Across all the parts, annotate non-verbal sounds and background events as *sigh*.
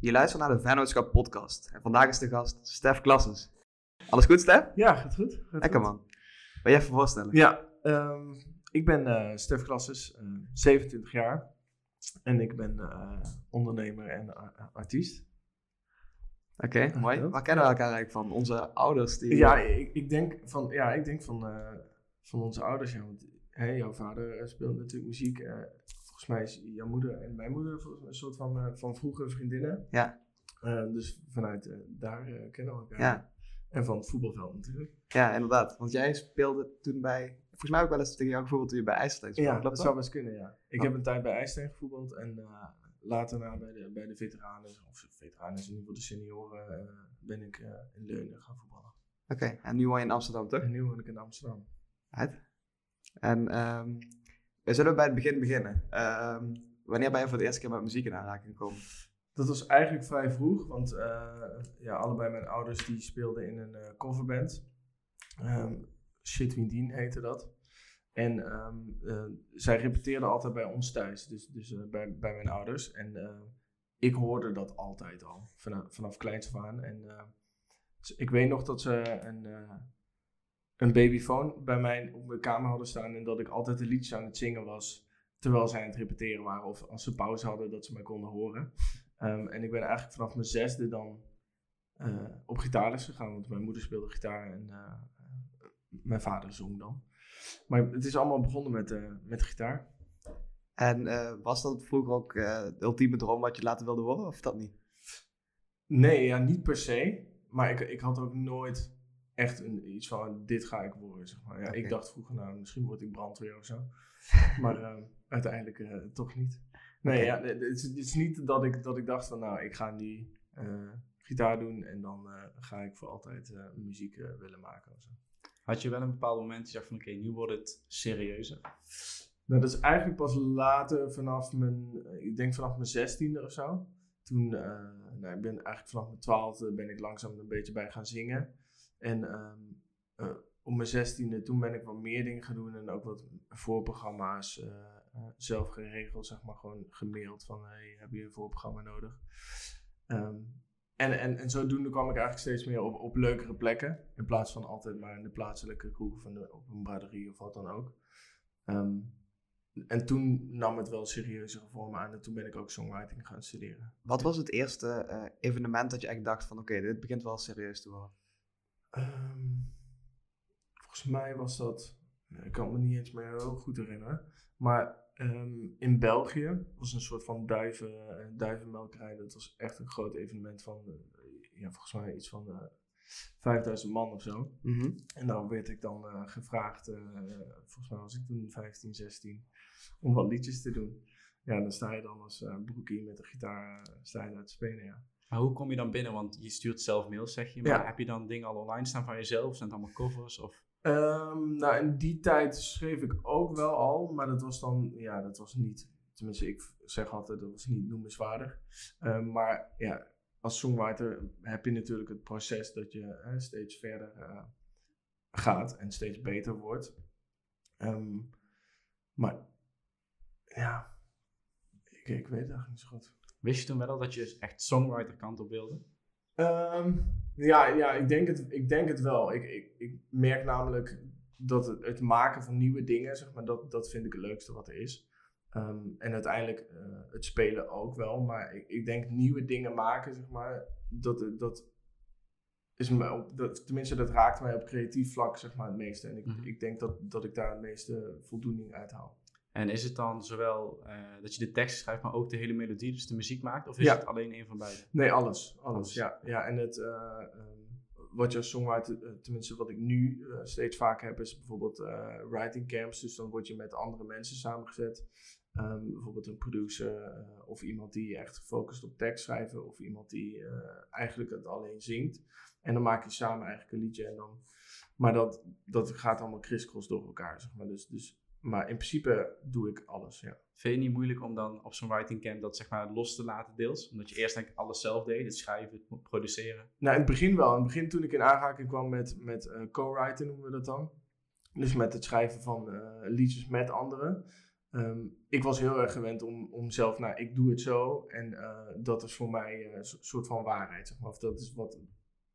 Je luistert naar de Vennootschap podcast. En vandaag is de gast Stef Klassens. Alles goed, Stef? Ja, gaat goed. Gaat Lekker goed. man. Wil je even voorstellen? Ja, ehm, ik ben eh Stef Klasses, eh, 27 jaar. En ik ben eh, ondernemer en eh, artiest. Oké, mooi. Ja. Waar kennen we elkaar eigenlijk van? Onze ouders die... Ja, ik, ik denk van, ja, ik denk van, eh, van onze ouders. Ja, want hè, jouw vader eh, speelt natuurlijk muziek. Volgens mij is jouw moeder en mijn moeder een soort van, eh, van vroege vriendinnen. Ja. Eh, dus vanuit eh, daar eh, kennen we elkaar. Ja. En van het voetbalveld natuurlijk. Ja, inderdaad. Want jij speelde toen bij... Volgens mij ook wel eens tegen jou gevoetbald toen je bij IJsselstein speelde. Ja, Klopt dat zou best kunnen, ja. Ik Oh. heb een tijd bij IJsselstein gevoetbald en eh, later na bij de, bij de veteranen, of veteranen in ieder geval de senioren, ben ik in Leunen gaan voetballen. Oké, en nu woon je in Amsterdam, toch? En nu woon ik in Amsterdam. Uit. En ehm, we bij het begin beginnen. Ehm, wanneer ben je voor de eerste keer met muziek in aanraking gekomen? Dat was eigenlijk vrij vroeg, want eh, ja, allebei mijn ouders die speelden in een eh, coverband. Ehm Shit Windien heette dat. En ehm, eh, zij repeteerden altijd bij ons thuis, dus, dus bij, bij mijn ouders. En ik hoorde dat altijd al, vanaf, vanaf kleins af. En dus ik weet nog dat ze een, een babyfoon bij mij op mijn kamer hadden staan en dat ik altijd een liedje aan het zingen was, terwijl zij aan het repeteren waren. Of als ze pauze hadden, dat ze mij konden horen. Ehm, en ik ben eigenlijk vanaf mijn zesde dan eh, op gitaarles gegaan, want mijn moeder speelde gitaar en eh, mijn vader zong dan. Maar het is allemaal begonnen met, eh, met gitaar. En was dat vroeger ook de ultieme droom wat je later wilde worden, of dat niet? Nee, ja, niet per se. Maar ik, ik had ook nooit echt een, iets van, dit ga ik worden, zeg maar. Ja. Ik dacht vroeger, nou, misschien word ik brandweer of zo. *laughs* maar eh, uiteindelijk eh, toch niet. Nee, ja, het, is, het is niet dat ik, dat ik dacht van, nou, ik ga die eh, gitaar doen en dan eh, ga ik voor altijd muziek willen maken of zo. Had je wel een bepaald moment die zegt van oké, nu wordt het serieuzer? Nou, dat is eigenlijk pas later vanaf mijn, ik denk vanaf mijn zestiende of zo. Toen, nou, ik ben eigenlijk vanaf mijn twaalfde ben ik langzaam een beetje bij gaan zingen. En eh, op mijn zestiende, toen ben ik wat meer dingen gaan doen en ook wat voorprogramma's eh, eh, zelf geregeld, zeg maar, gewoon gemaild van, hey, heb je een voorprogramma nodig? Ehm, en, en, en zodoende kwam ik eigenlijk steeds meer op, op leukere plekken, in plaats van altijd maar in de plaatselijke kroeg in de, op een braderie of wat dan ook. Ehm, en toen nam het wel serieuzere vormen aan en toen ben ik ook songwriting gaan studeren. Wat was het eerste evenement dat je echt dacht van oké, dit begint wel serieus te worden? Ehm, volgens mij was dat, ik kan me niet eens meer heel goed herinneren, maar ehm, in België was een soort van duiven, eh, duivenmelkerij. Dat was echt een groot evenement van, eh, ja, volgens mij iets van eh 5000 man of zo. Mhm. En daar werd ik dan gevraagd, volgens mij was ik toen 15, 16, om wat liedjes te doen. Ja, dan sta je dan als broekie met de gitaar, sta je daar te spelen, ja. Maar hoe kom je dan binnen? Want je stuurt zelf mails, zeg je. Maar Ja. heb je dan dingen al online staan van jezelf? Zijn het allemaal covers? Of... Ehm, nou, in die tijd schreef ik ook wel al, maar dat was dan, ja, dat was niet, tenminste, ik zeg altijd, dat was niet noemenswaardig. Ehm, maar ja, als songwriter heb je natuurlijk het proces dat je steeds verder eh, gaat en steeds beter wordt. Ehm, maar ja, ik, ik weet het eigenlijk niet zo goed. Wist je toen wel al dat je echt songwriter kant op wilde? Ehm, ja, ja ik, denk het, ik denk het wel. Ik, ik, ik merk namelijk dat het, het maken van nieuwe dingen, zeg maar, dat, dat vind ik het leukste wat er is. Ehm, en uiteindelijk eh, het spelen ook wel. Maar ik, ik denk nieuwe dingen maken, zeg maar, dat, dat is me op, dat, tenminste, dat raakt mij op creatief vlak, zeg maar, het meeste. En ik, Mhm. ik denk dat, dat ik daar het meeste voldoening uit haal. En is het dan zowel eh, dat je de tekst schrijft, maar ook de hele melodie, dus de muziek maakt? Of is Ja. het alleen een van beide? Nee, alles. Alles, Alles. ja. ja. En het, eh, ehm, wat je als songwriter, eh, tenminste wat ik nu steeds vaak heb, is bijvoorbeeld writing camps. Dus dan word je met andere mensen samengezet. Ehm, bijvoorbeeld een producer of iemand die echt gefocust op tekst schrijven. Of iemand die eigenlijk het alleen zingt. En dan maak je samen eigenlijk een liedje. En dan, maar dat, dat gaat allemaal crisscross door elkaar, zeg maar. Dus, dus, maar in principe doe ik alles, ja. Vind je het niet moeilijk om dan op zo'n writing camp dat zeg maar los te laten deels? Omdat je eerst denk ik alles zelf deed, het schrijven, het produceren. Nou, in het begin wel. In het begin toen ik in aanraking kwam met, met eh, co-writen, noemen we dat dan. Dus met het schrijven van eh, liedjes met anderen. ehm, ik was heel erg gewend om, om zelf, nou, ik doe het zo. En eh, dat is voor mij een soort van waarheid, zeg maar. Of dat is wat,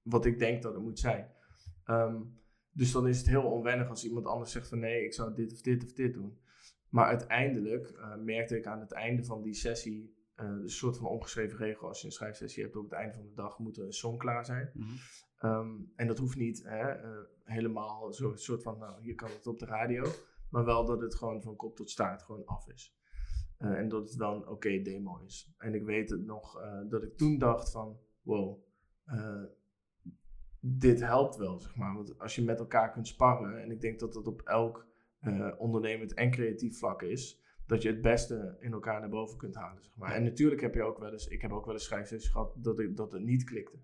wat ik denk dat het moet zijn. Ehm, dus dan is het heel onwennig als iemand anders zegt van nee, ik zou dit of dit of dit doen. Maar uiteindelijk uh, merkte ik aan het einde van die sessie, uh, een soort van ongeschreven regel als je een schrijfsessie hebt, op het einde van de dag moet er een song klaar zijn. Mhm. Um, en dat hoeft niet hè, uh, helemaal zo'n soort van, nou hier kan het op de radio, maar wel dat het gewoon van kop tot staart gewoon af is. en dat het een oké okay demo is. En ik weet het nog dat ik toen dacht van, wow, dit helpt wel, zeg maar. Want als je met elkaar kunt sparren, en ik denk dat dat op elk uh, ondernemend en creatief vlak is, dat je het beste in elkaar naar boven kunt halen, zeg maar. En natuurlijk heb je ook wel eens, ik heb ook wel eens schrijfsessies gehad dat, ik, dat het niet klikte.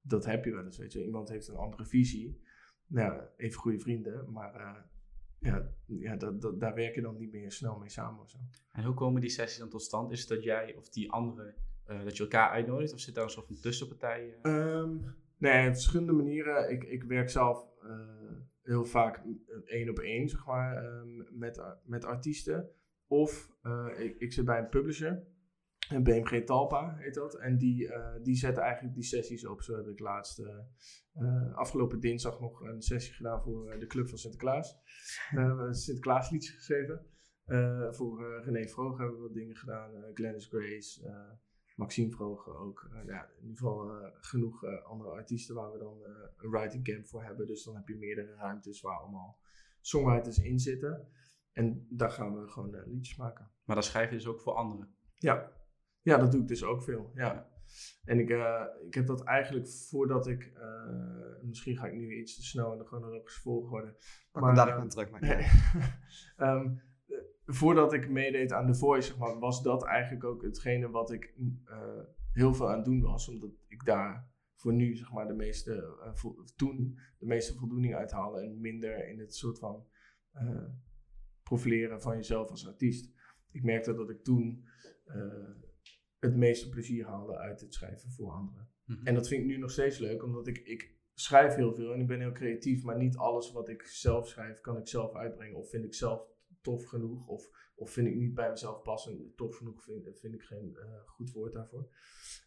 Dat heb je wel eens, weet je. Iemand heeft een andere visie. Nou, even goede vrienden, maar uh, ja, ja dat, dat, daar werk je dan niet meer snel mee samen of zo. En hoe komen die sessies dan tot stand? Is het dat jij of die andere, uh, dat je elkaar uitnodigt? Of zit daar een soort van tussenpartij? Um, Nee, op verschillende manieren. Ik, ik werk zelf uh, heel vaak één op één, zeg maar, um, met, met artiesten. Of ik, ik zit bij een publisher, een BMG Talpa heet dat. En die, die zetten eigenlijk die sessies op. Zo heb ik laatst afgelopen dinsdag nog een sessie gedaan voor de Club van Sinterklaas. We hebben Sinterklaas liedjes geschreven. voor René Vroeg hebben we wat dingen gedaan. Glennis Grace. Maxime Vrogen ook. Uh, ja, in ieder geval uh, genoeg uh, andere artiesten waar we dan een writing camp voor hebben. Dus dan heb je meerdere ruimtes waar allemaal songwriters in zitten. En daar gaan we gewoon liedjes maken. Maar dan schrijf je dus ook voor anderen? Ja, ja dat doe ik dus ook veel. Ja. En ik, ik heb dat eigenlijk voordat ik, misschien ga ik nu iets te snel in de chronologische volgorde. Pak maar, daar terug. Maar um, *laughs* voordat ik meedeed aan The Voice, zeg maar, was dat eigenlijk ook hetgene wat ik uh, heel veel aan het doen was. Omdat ik daar voor nu, zeg maar, de meeste, uh, toen de meeste voldoening uit haalde. En minder in het soort van uh, profileren van jezelf als artiest. Ik merkte dat ik toen het meeste plezier haalde uit het schrijven voor anderen. Mm -hmm. En dat vind ik nu nog steeds leuk, omdat ik, ik schrijf heel veel en ik ben heel creatief. Maar niet alles wat ik zelf schrijf, kan ik zelf uitbrengen. Of vind ik zelf tof genoeg. Of, of vind ik niet bij mezelf passen. Tof genoeg vind, vind ik geen uh, goed woord daarvoor.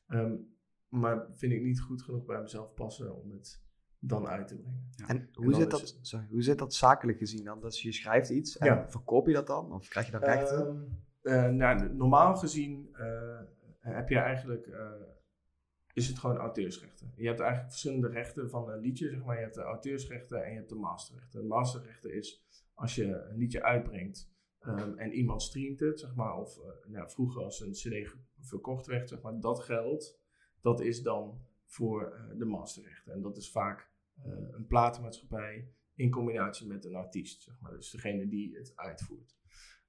Um, maar vind ik niet goed genoeg bij mezelf passen om het dan uit te brengen. Ja. En hoe, en zit dat, het... sorry, hoe zit dat zakelijk gezien dan? Dat je schrijft iets en ja. verkoop je dat dan? Of krijg je dan rechten? Um, uh, nou, normaal gezien uh, heb je eigenlijk is het gewoon auteursrechten. Je hebt eigenlijk verschillende rechten van een liedje, zeg maar. Je hebt de auteursrechten en je hebt de masterrechten. De masterrechten is als je een liedje uitbrengt um, en iemand streamt het, zeg maar, of uh, nou, vroeger als een CD verkocht werd, zeg maar, dat geld, dat is dan voor uh, de masterrechten. En dat is vaak uh, een platenmaatschappij in combinatie met een artiest, zeg maar, dus degene die het uitvoert.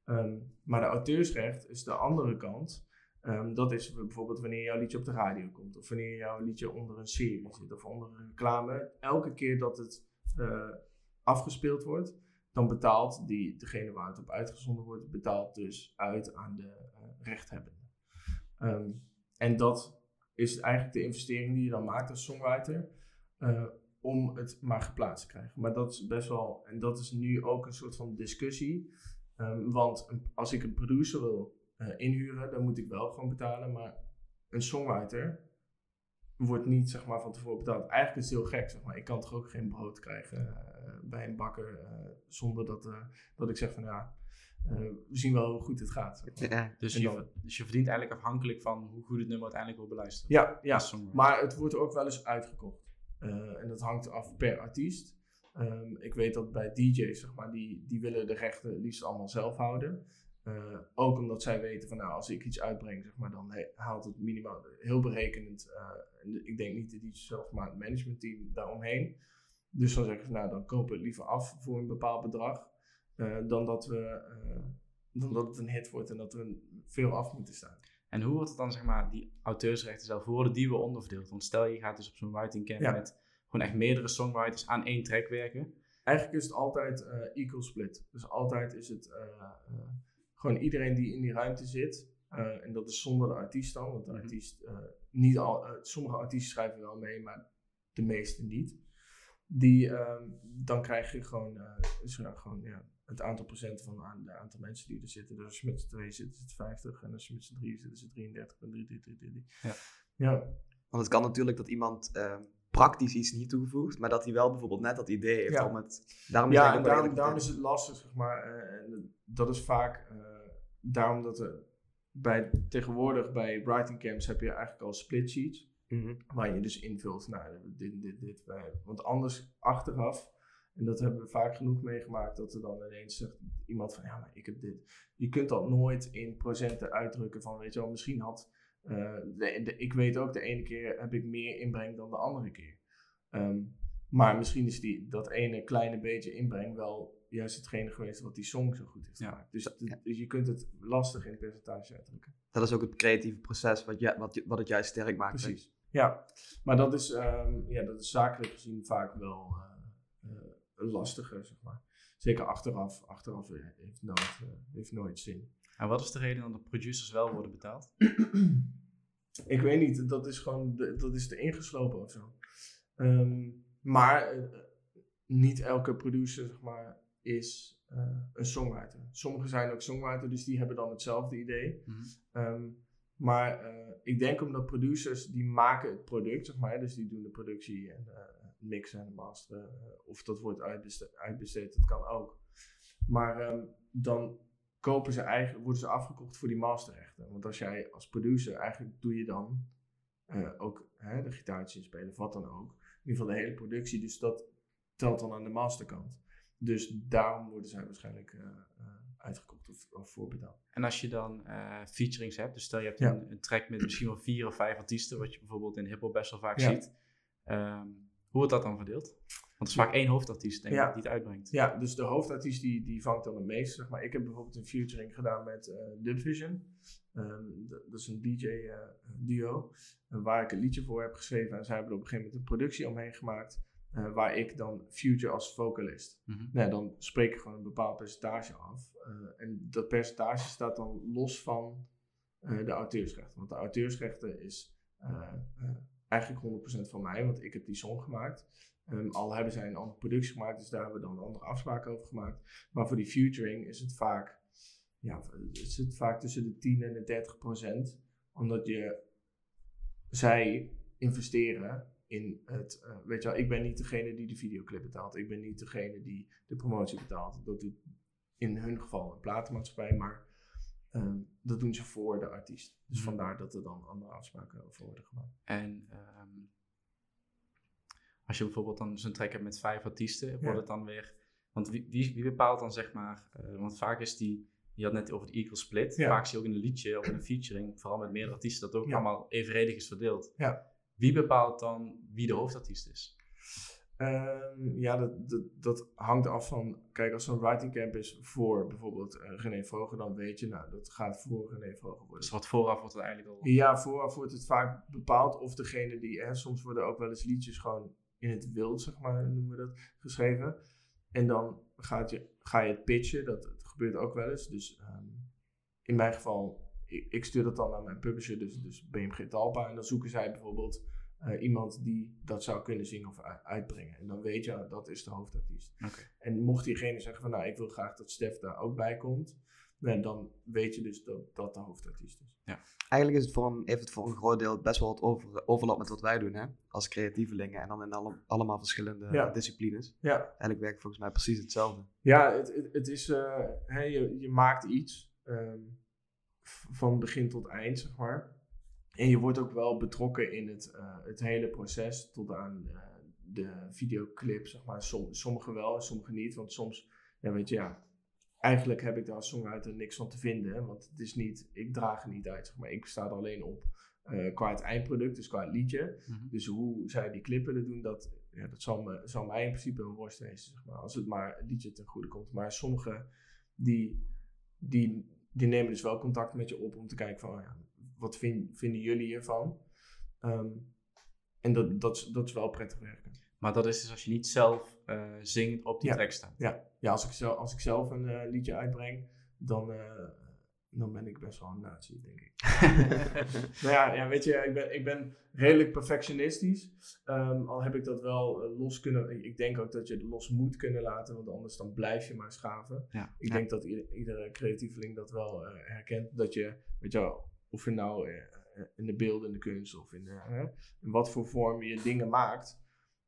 Um, maar de auteursrecht is de andere kant. Um, dat is bijvoorbeeld wanneer jouw liedje op de radio komt, of wanneer jouw liedje onder een serie zit, of onder een reclame. Elke keer dat het afgespeeld wordt, dan betaalt die, degene waar het op uitgezonden wordt, betaalt dus uit aan de uh, rechthebbende. Um, en dat is eigenlijk de investering die je dan maakt als songwriter, uh, om het maar geplaatst te krijgen. Maar dat is best wel, en dat is nu ook een soort van discussie. Um, want als ik een producer wil uh, inhuren, dan moet ik wel gewoon betalen. Maar een songwriter wordt niet zeg maar, van tevoren betaald. Eigenlijk is het heel gek. Zeg maar. Ik kan toch ook geen brood krijgen bij een bakker zonder dat, uh, dat ik zeg van ja, uh, we zien wel hoe goed het gaat. Ja. Dus, je, dan, dus je verdient eigenlijk afhankelijk van hoe goed het nummer uiteindelijk wordt beluisterd. Ja, ja. maar het wordt ook wel eens uitgekocht. Uh, en dat hangt af per artiest. Um, ik weet dat bij DJ's, zeg maar, die, die willen de rechten liefst allemaal zelf houden. Uh, ook omdat zij weten van nou, als ik iets uitbreng, zeg maar, dan haalt het minimaal heel berekenend. Uh, ik denk niet de DJ zelf, maar het managementteam daaromheen. Dus dan zeggen ze, nou dan kopen we het liever af voor een bepaald bedrag. Uh, dan, dat we, dan dat het een hit wordt en dat we veel af moeten staan. En hoe wordt het dan, zeg maar, die auteursrechten zelf, hoe worden die weer onderverdeeld? Want stel je gaat dus op zo'n writing camp ja. met gewoon echt meerdere songwriters aan één track werken. Eigenlijk is het altijd equal split. Dus altijd is het gewoon iedereen die in die ruimte zit. en dat is zonder de artiest dan, want de mhm. artiest, niet al, sommige artiesten schrijven wel mee, maar de meeste niet die, um, dan krijg je gewoon, uh, gewoon ja, het aantal procent van aan, de aantal mensen die er zitten. Dus als je met z'n tweeën zit, is het 50. En als je met z'n drieën zit, is het 33. En 3, 3, 3, 3. Ja. ja. Want het kan natuurlijk dat iemand ehm, praktisch iets niet toevoegt, maar dat hij wel bijvoorbeeld net dat idee heeft Ja. om het... Daarom Ja, en daarom, is het lastig, zeg maar. eh, en dat is vaak eh, daarom dat er bij, tegenwoordig bij writing camps heb je eigenlijk al split sheets. Mhm. Waar je dus invult, nou, dit, dit, dit. Want anders achteraf, en dat hebben we vaak genoeg meegemaakt, dat er dan ineens zegt iemand van, ja, maar ik heb dit. Je kunt dat nooit in procenten uitdrukken van, weet je wel, misschien had, de, de- ik weet ook, de ene keer heb ik meer inbreng dan de andere keer. Ehm, maar misschien is die, dat ene kleine beetje inbreng wel juist hetgene geweest wat die song zo goed heeft Ja. gemaakt. Dus, Ja. dus je kunt het lastig in percentage uitdrukken. Dat is ook het creatieve proces wat, je, wat, je- wat het juist sterk maakt. hè? Precies. Ja, maar dat is, ehm, ja, dat is zakelijk gezien vaak wel eh, eh, lastiger, zeg maar. Zeker achteraf. Achteraf eh, heeft nooit, eh, heeft nooit zin. En wat is de reden dat de producers wel worden betaald? *clears throat* Ik weet niet, dat is gewoon, de, dat is te ingeslopen of zo. Ehm, maar eh, niet elke producer, zeg maar, is eh, een songwriter. Sommigen zijn ook songwriter, dus die hebben dan hetzelfde idee. Mhm. Ehm, maar eh, ik denk omdat producers die maken het product, zeg maar, dus die doen de productie en mixen en masteren, of dat wordt uitbesteed, uitbesteed, dat kan ook. Maar ehm, dan kopen ze eigen, worden ze afgekocht voor die masterrechten. Want als jij als producer, eigenlijk doe je dan eh, ook hè, de gitaartjes inspelen, of wat dan ook. In ieder geval de hele productie, dus dat telt dan aan de masterkant. Dus daarom worden zij waarschijnlijk eh, eh, uitgekocht of, of voorbetaald. En als je dan eh, featurings hebt, dus stel je hebt Ja. een, een track met misschien wel vier of vijf artiesten, wat je bijvoorbeeld in hiphop best wel vaak Ja. ziet. Ehm, hoe wordt dat dan verdeeld? Want het is vaak één hoofdartiest, denk ik, Ja. die het uitbrengt. Ja, dus de hoofdartiest die, die vangt dan het meest. Zeg maar. Ik heb bijvoorbeeld een featuring gedaan met eh Dubvision. Ehm, dat is een DJ-duo. waar ik een liedje voor heb geschreven. En zij hebben er op een gegeven moment een productie omheen gemaakt. eh, waar ik dan Future als vocalist. Mhm. Nou, dan spreek ik gewoon een bepaald percentage af. Eh, en dat percentage staat dan los van eh, de auteursrechten. Want de auteursrechten is eh, eh, eigenlijk 100% van mij, want ik heb die song gemaakt. Ehm, al hebben zij een andere productie gemaakt, dus daar hebben we dan andere afspraken over gemaakt. Maar voor die featuring is het vaak, ja, is het vaak tussen de 10 en de 30 procent. Omdat je, zij investeren in het, eh, weet je wel, ik ben niet degene die de videoclip betaalt. Ik ben niet degene die de promotie betaalt. Dat doet in hun geval een platenmaatschappij, maar ehm, dat doen ze voor de artiest. Dus Mhm. vandaar dat er dan andere afspraken over worden gemaakt. En ehm, als je bijvoorbeeld dan zo'n track hebt met vijf artiesten, wordt Ja. het dan weer... Want wie, wie, wie bepaalt dan zeg maar... eh, want vaak is die... Je had net over de equal split. Ja. Vaak zie je ook in een liedje of in een featuring, vooral met meerdere artiesten, dat ook Ja. allemaal evenredig is verdeeld. Ja. Wie bepaalt dan wie de hoofdartiest is? Ehm, ja, dat, dat, dat hangt af van, kijk, als zo'n writing camp is voor bijvoorbeeld eh, René Vroger, dan weet je, nou, dat gaat voor René Vroger worden. Dus wat vooraf wordt het eigenlijk al... Ja, vooraf wordt het vaak bepaald of degene die, hè, soms worden ook wel eens liedjes gewoon in het wild, zeg maar, noemen we dat, geschreven. En dan gaat je, ga je het pitchen, dat, dat gebeurt ook wel eens. Dus ehm, in mijn geval, ik, ik stuur dat dan naar mijn publisher, dus, dus BMG Talpa. En dan zoeken zij bijvoorbeeld eh, iemand die dat zou kunnen zingen of uitbrengen. En dan weet je, ah, dat is de hoofdartiest. En mocht diegene zeggen van, nou, ik wil graag dat Stef daar ook bij komt. Nou, dan weet je dus dat dat de hoofdartiest is. Eigenlijk is het voor een, heeft het voor een groot deel best wel wat over, overlap met wat wij doen, hè? Als creatievelingen en dan in alle, allemaal verschillende Ja. disciplines. Ja, Eigenlijk werkt volgens mij precies hetzelfde. Ja, het, het, het is, eh, hè, je, je maakt iets ehm, van begin tot eind, zeg maar. En je wordt ook wel betrokken in het, eh, het hele proces tot aan eh, de videoclip, zeg maar. Som, sommige wel en sommige niet, want soms, ja, weet je, ja, eigenlijk heb ik daar als songwriter niks van te vinden, hè, want het is niet, ik draag er niet uit, zeg maar. Ik sta er alleen op eh, qua het eindproduct, dus qua het liedje. Mhm. Dus hoe zij die clip willen doen, dat, ja, dat zal, me, zal mij in principe een worst wezen, zeg maar, als het maar het liedje ten goede komt. Maar sommigen, die, die, die nemen dus wel contact met je op om te kijken van, ja, wat vind, vinden jullie hiervan? Ehm, en dat, dat, is, dat is wel prettig werken. Maar dat is dus als je niet zelf zingt op die Ja. staat. Ja, ja als, ik zelf, als ik zelf een eh, liedje uitbreng, dan, eh, dan ben ik best wel een nazi, denk ik. *laughs* nou ja, ja, weet je, ik ben, ik ben redelijk perfectionistisch. Ehm, al heb ik dat wel eh, los kunnen. Ik denk ook dat je het los moet kunnen laten, want anders dan blijf je maar schaven. Ja. Ik denk dat ieder, iedere creatieveling dat wel eh, herkent. Dat je, weet je wel, of je nou eh, in de beeldende kunst of in, in wat voor vorm je dingen maakt.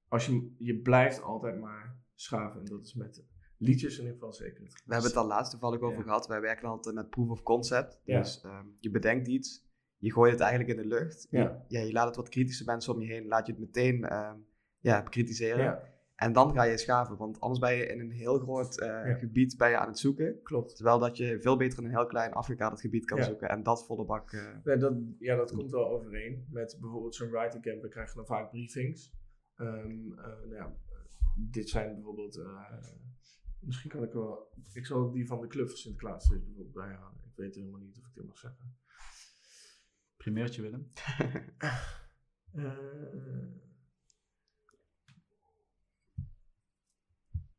Als je, je blijft altijd maar schaven. En dat is met liedjes in ieder geval zeker. We hebben het al laatst toevallig over Ja. gehad. Wij werken altijd met proof of concept. Ja. Dus ehm, je bedenkt iets, je gooit het eigenlijk in de lucht. Ja. Je, ja, je laat het wat kritische mensen om je heen, laat je het meteen ehm, ja, bekritiseren. En dan ga je schaven, want anders ben je in een heel groot eh, gebied ben je aan het zoeken. klopt. Terwijl dat je veel beter in een heel klein afgekaderd gebied kan Ja. zoeken en dat volle bak. Nee, dat, ja, dat komt wel overeen. Met bijvoorbeeld zo'n writing camp, we krijgen dan vaak briefings. Ehm, eh, nou ja, eh, dit zijn bijvoorbeeld, eh, misschien kan ik wel, ik zal die van de Club van Sinterklaas er bijvoorbeeld bijhalen. Ik weet helemaal niet of ik dit mag zeggen. Primeurtje Willem. *laughs*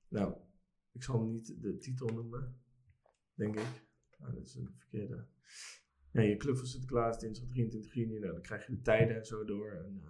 Nou, ik zal niet de titel noemen, denk ik. Nou, dat is een verkeerde. Ja, je club van Sinterklaas, dinsdag 23 juni, nou, dan krijg je de tijden en zo door. En,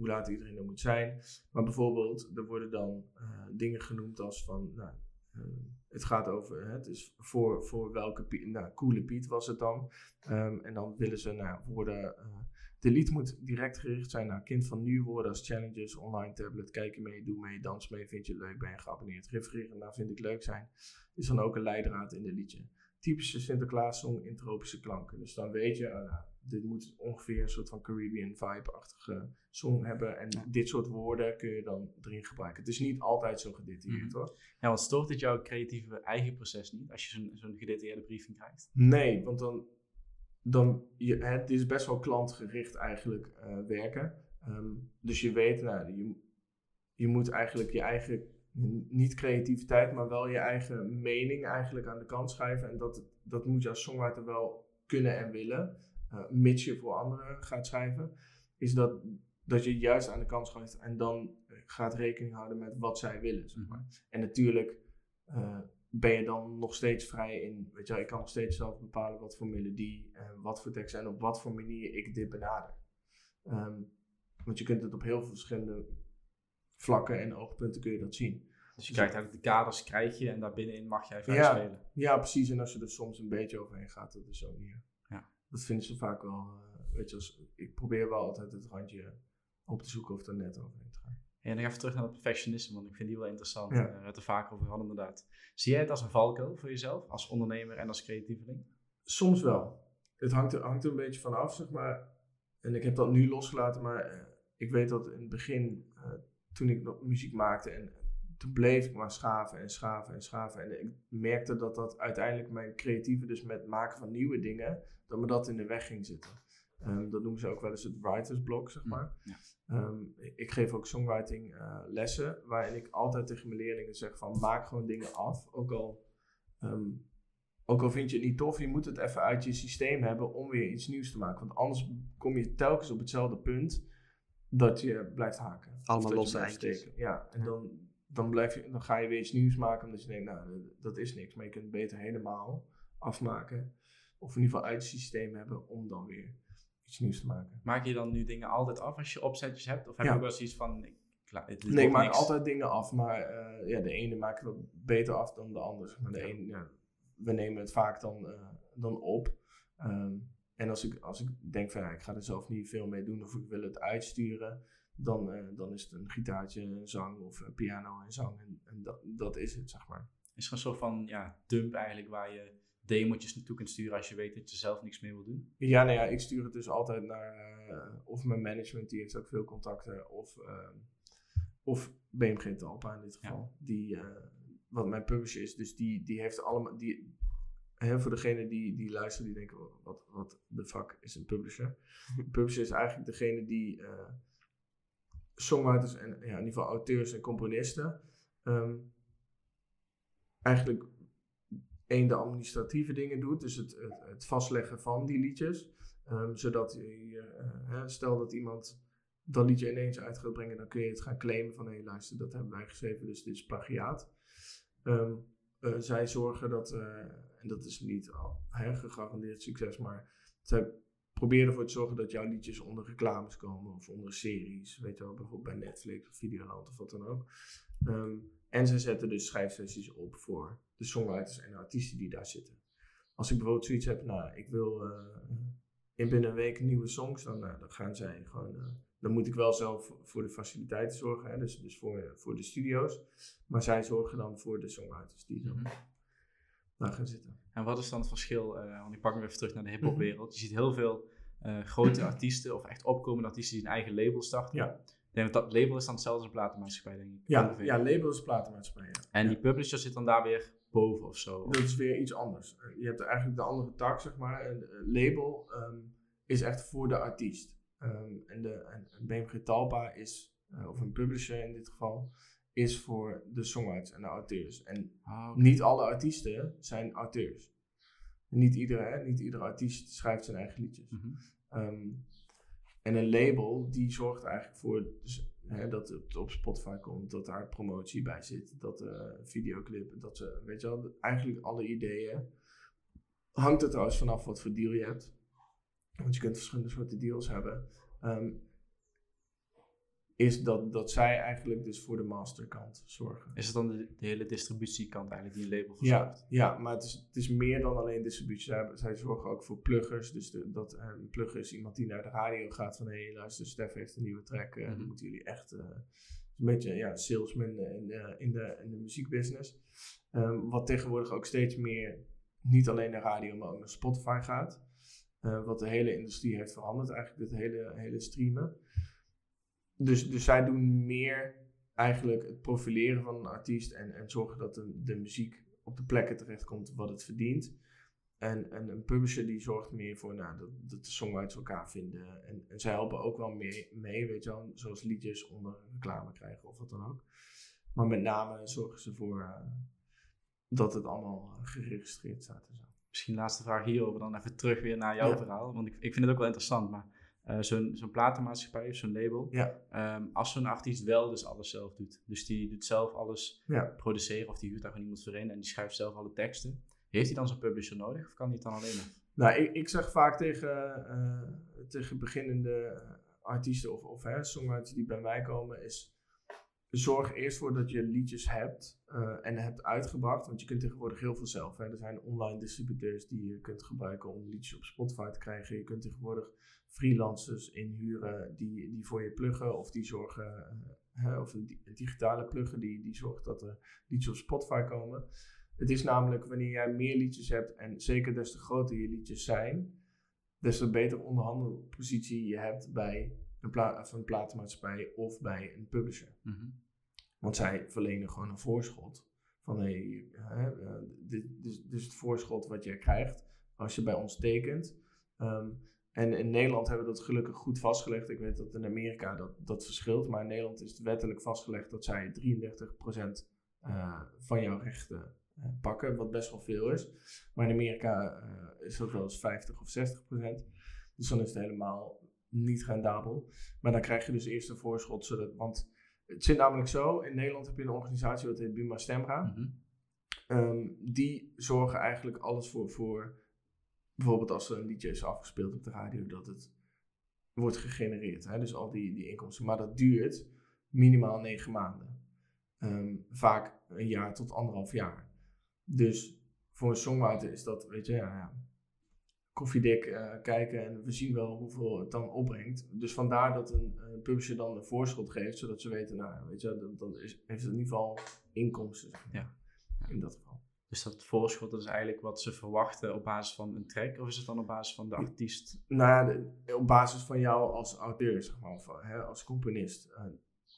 hoe laat iedereen er moet zijn. Maar bijvoorbeeld, er worden dan eh, dingen genoemd als van, nou, eh, het gaat over, het is voor, voor welke nou, coole Piet was het dan. Ehm, en dan willen ze, nou, woorden, eh, de lied moet direct gericht zijn naar kind van nu, woorden als challenges, online tablet, kijk je mee, doe mee, dans mee, vind je leuk, ben je geabonneerd, refereren naar vind ik leuk zijn, is dan ook een leidraad in de liedje. Typische Sinterklaas-song in tropische klanken. Dus dan weet je, ah, nou, dit moet ongeveer een soort van Caribbean vibe-achtige song hebben. En Ja. dit soort woorden kun je dan erin gebruiken. Het is niet altijd zo gedetailleerd Mhm. hoor. Ja, want stoort het jouw creatieve eigen proces niet als je zo'n zo'n gedetailleerde briefing krijgt? Nee, want dan, dan je, het is best wel klantgericht eigenlijk eh, werken. Ehm, dus je weet, nou, je, je moet eigenlijk je eigen, niet creativiteit, maar wel je eigen mening eigenlijk aan de kant schrijven. En dat, dat moet je als songwriter wel kunnen en willen, eh, mits je voor anderen gaat schrijven. Is dat, dat je juist aan de kant schrijft en dan gaat rekening houden met wat zij willen. Zeg maar. En natuurlijk eh, ben je dan nog steeds vrij in, weet je wel, ik kan nog steeds zelf bepalen wat voor melodie, en wat voor tekst en op wat voor manier ik dit benader. Ehm, want je kunt het op heel veel verschillende vlakken en oogpunten kun je dat zien. Dus je krijgt eigenlijk de kaders krijg je en daarbinnenin mag jij vrij Ja. spelen. Ja, precies. En als je er soms een beetje overheen gaat, dat is ook niet. Dat vinden ze vaak wel, eh, weet je, als, ik probeer wel altijd het randje op te zoeken of er net overheen te gaan. En dan even terug naar het perfectionisme, want ik vind die wel interessant. Ja. Hebben het er vaker over gehad inderdaad. Zie jij het als een valkuil voor jezelf, als ondernemer en als creatieveling? Soms wel. Het hangt er, hangt er een beetje van af, zeg maar. En ik heb dat nu losgelaten, maar eh, ik weet dat in het begin, eh, toen ik nog muziek maakte, en toen bleef ik maar schaven en schaven en schaven. En ik merkte dat dat uiteindelijk mijn creatieve, dus met het maken van nieuwe dingen, dat me dat in de weg ging zitten. Ehm, dat noemen ze ook wel eens het writersblok, zeg maar. Ja. Ehm, ik geef ook songwriting eh, lessen, waarin ik altijd tegen mijn leerlingen zeg van maak gewoon dingen af. Ook al, ehm, ook al vind je het niet tof, je moet het even uit je systeem hebben om weer iets nieuws te maken. Want anders kom je telkens op hetzelfde punt dat je blijft haken. Allemaal losse eindjes. steken. Ja, en Ja. Dan, dan, blijf je, dan ga je weer iets nieuws maken omdat je denkt, nou, dat- is niks. Maar je kunt het beter helemaal afmaken. Of in ieder geval uit je systeem hebben om dan weer iets nieuws te maken. Maak je dan nu dingen altijd af als je opzetjes hebt? Of heb Ja. je ook wel zoiets van, ik, klaar, het, Nee, ik maak niks. altijd dingen af, maar eh, ja, de ene maak ik wat beter af dan de ander. Maar de een, ja, we nemen het vaak dan, eh, dan op. Ehm, en als ik, als ik denk van ja, ik ga er zelf niet veel mee doen of ik wil het uitsturen, dan, eh, dan is het een gitaartje, een zang of een piano en zang. En, en dat, dat is het, zeg maar. Is er een soort van ja, dump eigenlijk waar je demotjes naartoe kunt sturen als je weet dat je zelf niks meer wil doen? Ja, nou ja, ik stuur het dus altijd naar eh, of mijn management, die heeft ook veel contacten, of, of BMG Talpa in dit geval, die, eh, wat mijn publisher is. Dus die, die heeft allemaal, die, hè, voor degene die, die luisteren, die denken, wat, wat de fuck is een publisher? Een *laughs* publisher is eigenlijk degene die eh, songwriters en ja, in ieder geval auteurs en componisten ehm, eigenlijk één de administratieve dingen doet, dus het, het, het vastleggen van die liedjes, Ehm, zodat je, eh, stel dat iemand dat liedje ineens uit gaat brengen, dan kun je het gaan claimen van hé luister, dat hebben wij geschreven, dus dit is plagiaat. Ehm, eh, zij zorgen dat, eh, en dat is niet al gegarandeerd succes, maar zij proberen ervoor te zorgen dat jouw liedjes onder reclames komen of onder series, weet je wel, bijvoorbeeld bij Netflix of Videoland of wat dan ook. Ehm, en ze zetten dus schrijfsessies op voor de songwriters en de artiesten die daar zitten. Als ik bijvoorbeeld zoiets heb, nou, ik wil uh, in binnen een week nieuwe songs, dan, dan gaan zij gewoon. Uh, dan moet ik wel zelf voor de faciliteiten zorgen, hè, dus, dus voor, voor de studio's. Maar zij zorgen dan voor de songwriters die dan daar gaan zitten. En wat is dan het verschil? want ik pak hem even terug naar de hip-hop wereld. Je ziet heel veel grote artiesten of echt opkomende artiesten die een eigen label starten. Ja. Ik denk dat dat label is dan hetzelfde als een platenmaatschappij, denk ik. Ja, ja label is platenmaatschappij. Ja. En die publisher zit dan daar weer boven of zo? Dat is weer iets anders. Je hebt eigenlijk de andere tak, zeg maar. Een label um, is echt voor de artiest. Um, en, de, en BMG Talpa is, uh, of een publisher in dit geval, is voor de songwriters en de auteurs. En Ah, niet alle artiesten zijn auteurs. Niet iedere, niet iedere artiest schrijft zijn eigen liedjes. Mhm. Um, en een label die zorgt eigenlijk voor dus, hè, dat het op Spotify komt, dat daar promotie bij zit, dat uh, videoclip, dat ze, weet je wel, eigenlijk alle ideeën. Hangt er trouwens vanaf wat voor deal je hebt. Want je kunt verschillende soorten deals hebben. Um, is dat, dat zij eigenlijk dus voor de masterkant zorgen. Is het dan de, de hele distributiekant eigenlijk die een label Ja, verzorgt? ja maar het is, het is meer dan alleen distributie. Zij, zij zorgen ook voor pluggers. Dus de, dat uh, een plugger is iemand die naar de radio gaat van... hé, hey, luister, Stef heeft een nieuwe track. Uh, Mhm. Dan moeten jullie echt... uh, een beetje ja, salesman in de, in de, in de muziekbusiness. Um, wat tegenwoordig ook steeds meer... niet alleen naar radio, maar ook naar Spotify gaat. Uh, wat de hele industrie heeft veranderd. Eigenlijk het hele, hele streamen. Dus, dus zij doen meer eigenlijk het profileren van een artiest en, en zorgen dat de, de muziek op de plekken terechtkomt wat het verdient. En, en een publisher die zorgt meer voor nou, dat, dat de songwriters elkaar vinden. En, en zij helpen ook wel mee, mee, weet je wel, zoals liedjes onder reclame krijgen of wat dan ook. Maar met name zorgen ze voor uh, dat het allemaal geregistreerd staat en zo. Misschien laatste vraag hierover, dan even terug weer naar jouw Ja. verhaal. Want ik, ik vind het ook wel interessant, maar uh, zo'n platenmaatschappij of zo'n label, Ja, Ehm, als zo'n artiest wel dus alles zelf doet, dus die doet zelf alles ja. produceren of die huurt daar gewoon iemand voor in en die schrijft zelf alle teksten, heeft hij dan zo'n publisher nodig of kan hij het dan alleen nog? Nou, ik, ik zeg vaak tegen, uh, tegen beginnende artiesten of, of hè, songwriters die bij mij komen, is zorg eerst voor dat je liedjes hebt uh, en hebt uitgebracht. Want je kunt tegenwoordig heel veel zelf. Hè. Er zijn online distributeurs die je kunt gebruiken om liedjes op Spotify te krijgen. Je kunt tegenwoordig freelancers inhuren die, die voor je pluggen of die zorgen, uh, of een digitale pluggen die, die zorgt dat er liedjes op Spotify komen. Het is namelijk wanneer jij meer liedjes hebt en zeker des te groter je liedjes zijn, des te beter onderhandelpositie je hebt bij een, pla een platenmaatschappij of bij een publisher. Mm -hmm. Want zij verlenen gewoon een voorschot. Van hey, hè, uh, dit, dus, dus het voorschot wat jij krijgt als je bij ons tekent. Um, en in Nederland hebben we dat gelukkig goed vastgelegd. Ik weet dat in Amerika dat, dat verschilt. Maar in Nederland is het wettelijk vastgelegd dat zij 33% uh, van jouw rechten uh, pakken. Wat best wel veel is. Maar in Amerika uh, is dat wel eens 50 of 60%. Dus dan is het helemaal niet rendabel. Maar dan krijg je dus eerst een voorschot. Zodat, want het zit namelijk zo. In Nederland heb je een organisatie wat heet Buma Stemra. Mm -hmm. um, die zorgen eigenlijk alles voor... voor bijvoorbeeld als er een liedje is afgespeeld op de radio, dat het wordt gegenereerd. Hè? Dus al die, die inkomsten. Maar dat duurt minimaal negen maanden. Um, vaak een jaar tot anderhalf jaar. Dus voor een songwriter is dat, weet je, ja, ja koffiedik uh, kijken en we zien wel hoeveel het dan opbrengt. Dus vandaar dat een, een publisher dan een voorschot geeft, zodat ze weten, nou, weet je, dan, dan is, heeft het in ieder geval inkomsten. Ja. In dat geval. Dus dat voorschot dat is eigenlijk wat ze verwachten op basis van een track, of is het dan op basis van de artiest? Nou ja, de, op basis van jou als auteur, zeg maar, of hè, als componist. Uh,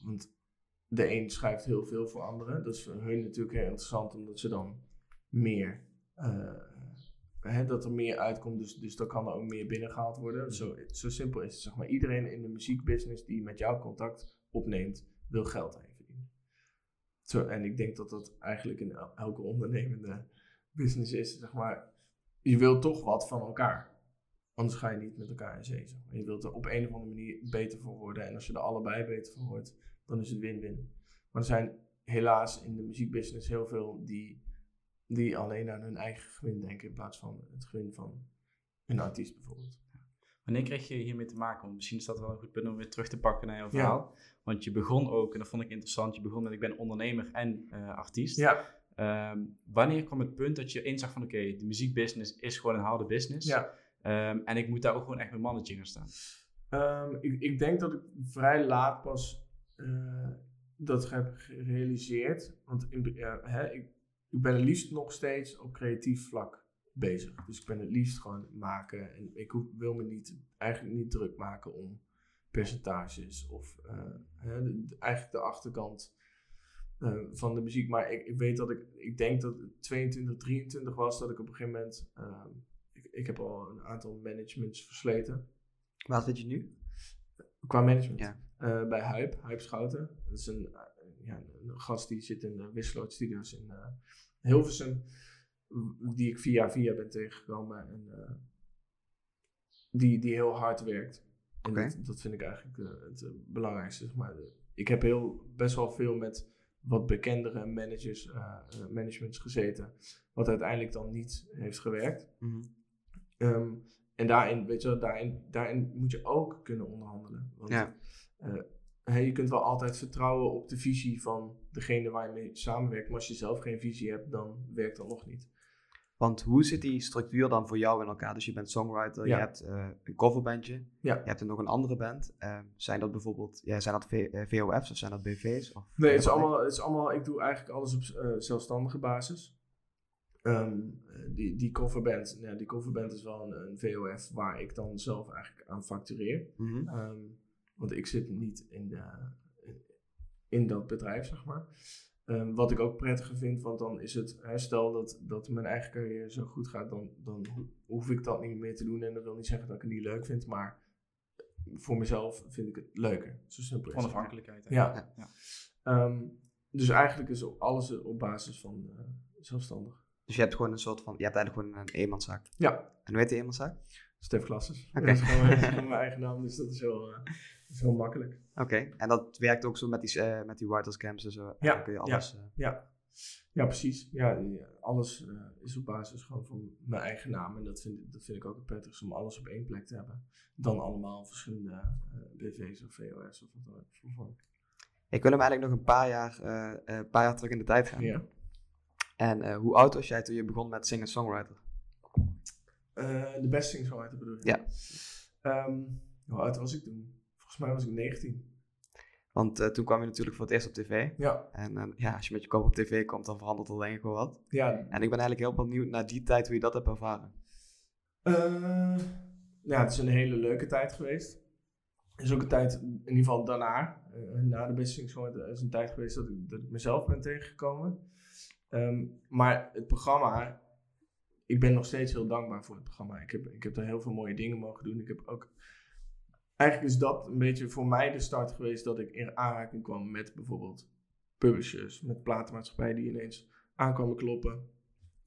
want de een schrijft heel veel voor anderen. Dat is voor hun natuurlijk heel interessant, omdat ze dan meer, uh, hè, dat er meer uitkomt, dus, dus dan kan er ook meer binnengehaald worden. Zo, zo simpel is het, zeg maar. Iedereen in de muziekbusiness die met jou contact opneemt, wil geld hebben. Zo, en ik denk dat dat eigenlijk in elke ondernemende business is, zeg maar, je wilt toch wat van elkaar. Anders ga je niet met elkaar in zee. Je wilt er op een of andere manier beter voor worden. En als je er allebei beter voor wordt, dan is het win-win. Maar er zijn helaas in de muziekbusiness heel veel die die alleen aan hun eigen gewin denken in plaats van het gewin van een artiest bijvoorbeeld. Wanneer kreeg je hiermee te maken? Want misschien is dat wel een goed punt om weer terug te pakken naar jouw verhaal. Want je begon ook, en dat vond ik interessant, je begon met ik ben ondernemer en uh, artiest. Ja. Ehm, wanneer kwam het punt dat je inzag van oké, de muziekbusiness is gewoon een harde business. Ja. Ehm, en ik moet daar ook gewoon echt mijn mannetje gaan staan. Um, ik, ik, denk dat ik vrij laat pas uh, dat heb gerealiseerd. Want in, hè, ik, ik ben het liefst nog steeds op creatief vlak bezig. Dus ik ben het liefst gewoon maken. En ik wil me niet, eigenlijk niet druk maken om percentages of uh, hè, de, eigenlijk de achterkant uh, van de muziek. Maar ik, ik, weet dat ik, ik denk dat het 22, 23 was dat ik op een gegeven moment, uh, ik, ik heb al een aantal managements versleten. Waar zit je nu? Qua management. Ja. Bij Hype, Hype Schouten. Dat is een, ja, een gast die zit in de Wisseloord Studios in Hilversum. Die ik via via ben tegengekomen. En die, die heel hard werkt. En okay. dat, dat, vind ik eigenlijk het belangrijkste. Zeg maar. Ik heb heel, best wel veel met wat bekendere managers, uh, managements gezeten, wat uiteindelijk dan niet heeft gewerkt. Mm -hmm. um, en daarin, weet je, daarin, daarin moet je ook kunnen onderhandelen. Want ja. hey, je kunt wel altijd vertrouwen op de visie van degene waar je mee samenwerkt, maar als je zelf geen visie hebt, dan werkt dat nog niet. Want hoe zit die structuur dan voor jou in elkaar? Dus je bent songwriter, ja. je hebt uh, een coverbandje, ja. je hebt er nog een andere band. Uh, zijn dat bijvoorbeeld, ja, zijn dat v VOF's of zijn dat BV's? Of nee, het is, allemaal, het is allemaal, ik doe eigenlijk alles op uh, zelfstandige basis. Um, die, die coverband, ja, die coverband is wel een, een, VOF waar ik dan zelf eigenlijk aan factureer. Mm -hmm. um, want ik zit niet in, de, in dat bedrijf, zeg maar. Um, wat ik ook prettiger vind, want dan is het, hè, stel dat, dat mijn eigen carrière zo goed gaat, dan, dan hoef ik dat niet meer te doen. En dat wil niet zeggen dat ik het niet leuk vind, maar voor mezelf vind ik het leuker. Zo simpel is Onafhankelijkheid. Ja. ja. Um, dus eigenlijk is alles op basis van uh, zelfstandig. Dus je hebt gewoon een soort van, je hebt eigenlijk gewoon een eenmanszaak. Ja. En hoe heet die eenmanszaak? Stef Klasses. Oké. Dat is gewoon mijn eigen naam, dus dat is heel, uh, dat is heel makkelijk. Oké, okay. en dat werkt ook zo met die, uh, met die writers camps en zo? Ja, dan kun je alles, ja, ja. ja precies. Ja, alles uh, is op basis gewoon van mijn eigen naam. En dat vind, dat vind ik ook het prettigste om alles op één plek te hebben. Dan allemaal verschillende BV's of VOS of wat dan ook. Ik wil hem eigenlijk nog een paar jaar, een paar jaar terug in de tijd gaan. Ja. En hoe oud was jij toen je begon met singer-songwriter? de beste singer-songwriter bedoel je? Ja. Um, hoe oud was ik toen? Volgens mij was ik 19. Want uh, toen kwam je natuurlijk voor het eerst op tv. Ja. En uh, ja, als je met je kop op tv komt, dan verandert er denk ik wel wat. Ja. En ik ben eigenlijk heel benieuwd naar die tijd, hoe je dat hebt ervaren. Uh, ja, het is een hele leuke tijd geweest. Het is ook een tijd, in ieder geval daarna, na de Song, is een tijd geweest dat ik, dat ik mezelf ben tegengekomen. Um, maar het programma, ik ben nog steeds heel dankbaar voor het programma. Ik heb, ik heb daar heel veel mooie dingen mogen doen. Ik heb ook eigenlijk is dat een beetje voor mij de start geweest dat ik in aanraking kwam met bijvoorbeeld publishers, met platenmaatschappijen die ineens aankwamen kloppen,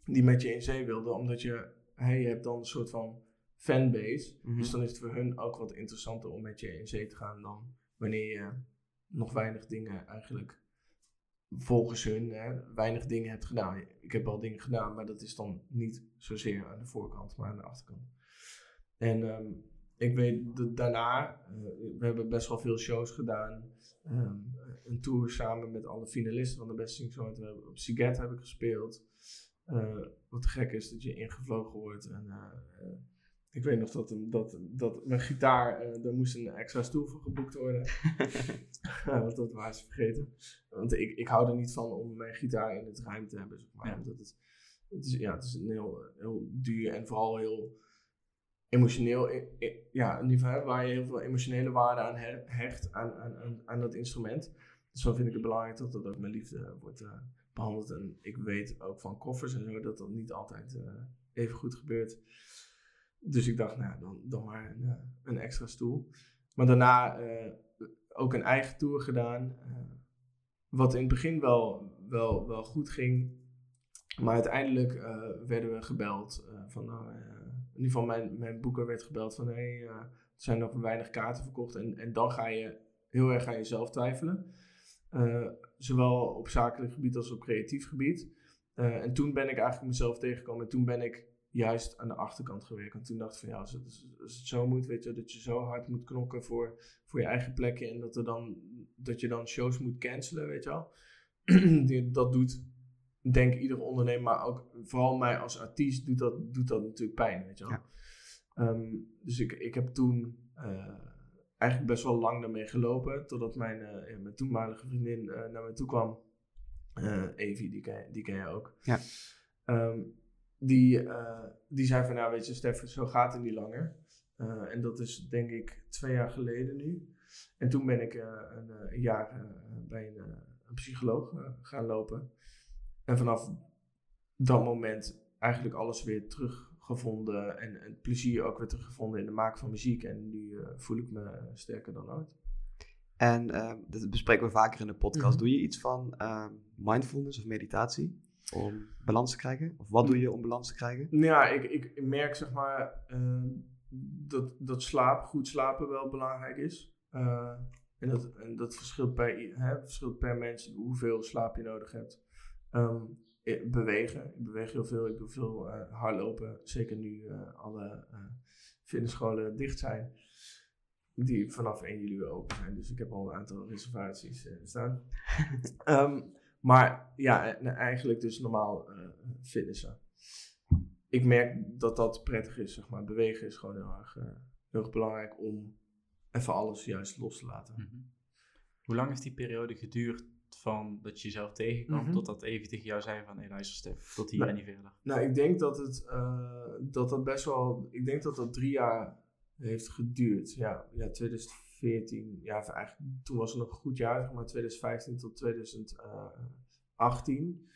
die met je in zee wilden, omdat je, hey, je hebt dan een soort van fanbase, Mhm. dus dan is het voor hun ook wat interessanter om met je in zee te gaan dan wanneer je nog weinig dingen eigenlijk volgens hun hè, weinig dingen hebt gedaan. Ik heb wel dingen gedaan, maar dat is dan niet zozeer aan de voorkant, maar aan de achterkant. En ehm, ik weet dat daarna, uh, we hebben best wel veel shows gedaan. Um, een tour samen met alle finalisten van de Best Sing Song. We hebben op Siget heb ik gespeeld. Uh, wat gek is dat je ingevlogen wordt. En, uh, ik weet nog dat, dat, dat mijn gitaar, daar moest een extra stoel voor geboekt worden. *laughs* Want dat waren ze vergeten. Want ik, ik hou er niet van om mijn gitaar in het ruim te hebben. Zeg maar. Ja. Omdat het, het, is, ja, het is een heel, heel duur en vooral heel emotioneel, ja, ieder geval waar je heel veel emotionele waarde aan hecht, aan, aan, aan, dat instrument. Dus dan vind ik het belangrijk dat dat ook met liefde wordt uh, behandeld. En ik weet ook van koffers en zo dat dat niet altijd uh, even goed gebeurt. Dus ik dacht, nou, dan, dan maar een, een extra stoel. Maar daarna ook een eigen tour gedaan. wat in het begin wel, wel, wel goed ging. Maar uiteindelijk werden we gebeld van, nou, in ieder geval mijn, mijn boeker werd gebeld van hé, hey, uh, er zijn nog weinig kaarten verkocht. En, en dan ga je heel erg aan jezelf twijfelen. Uh, zowel op zakelijk gebied als op creatief gebied. Eh, en toen ben ik eigenlijk mezelf tegengekomen. En toen ben ik juist aan de achterkant gewerkt. En toen dacht ik van ja, als het, zo moet, weet je, dat je zo hard moet knokken voor, voor je eigen plekje. En dat, er dan, dat je dan shows moet cancelen, weet je wel. *clears throat* Dat doet, denk iedere ondernemer, maar ook vooral mij als artiest doet dat, doet dat natuurlijk pijn, weet je wel. Ja. Ehm, dus ik, ik heb toen eh, eigenlijk best wel lang daarmee gelopen. Totdat mijn, eh, mijn toenmalige vriendin eh, naar me toe kwam. Evie, die ken, die ken je ook. Ja. Ehm, die, die zei van, nou weet je Stef, zo gaat het niet langer. En dat is denk ik twee jaar geleden nu. En toen ben ik een, een jaar bij een, een psycholoog gaan lopen. En vanaf dat moment eigenlijk alles weer teruggevonden. En het plezier ook weer teruggevonden in de maken van muziek. En nu eh, voel ik me sterker dan ooit. En ehm, dat bespreken we vaker in de podcast. Mhm. Doe je iets van ehm, mindfulness of meditatie om balans te krijgen? Of wat doe je om balans te krijgen? Nou Ja, ik, ik, merk zeg maar eh, dat, dat slaap, goed slapen wel belangrijk is. Eh, en, dat, en dat verschilt per, hè, verschilt per mens hoeveel slaap je nodig hebt. Ehm, eh, bewegen. Ik beweeg heel veel. Ik doe veel eh, hardlopen. Zeker nu eh, alle eh fitnessscholen dicht zijn. Die vanaf 1 juli weer open zijn. Dus ik heb al een aantal reservaties staan. *laughs* Ehm, maar ja, en eigenlijk dus normaal fitnessen ik merk dat dat prettig is, zeg maar. Bewegen is gewoon heel erg, heel erg belangrijk om even alles juist los te laten. Mhm. Hoe lang heeft die periode geduurd van dat je jezelf tegenkwam Mhm. totdat even tegen jou zei van hé luister Stef, tot hier Nou, en niet verder? Nou, ik denk dat het eh, dat dat best wel, ik denk dat dat drie jaar heeft geduurd. Ja, ja 2014, ja, eigenlijk, toen was het nog een goed jaar, zeg maar 2015 tot 2018.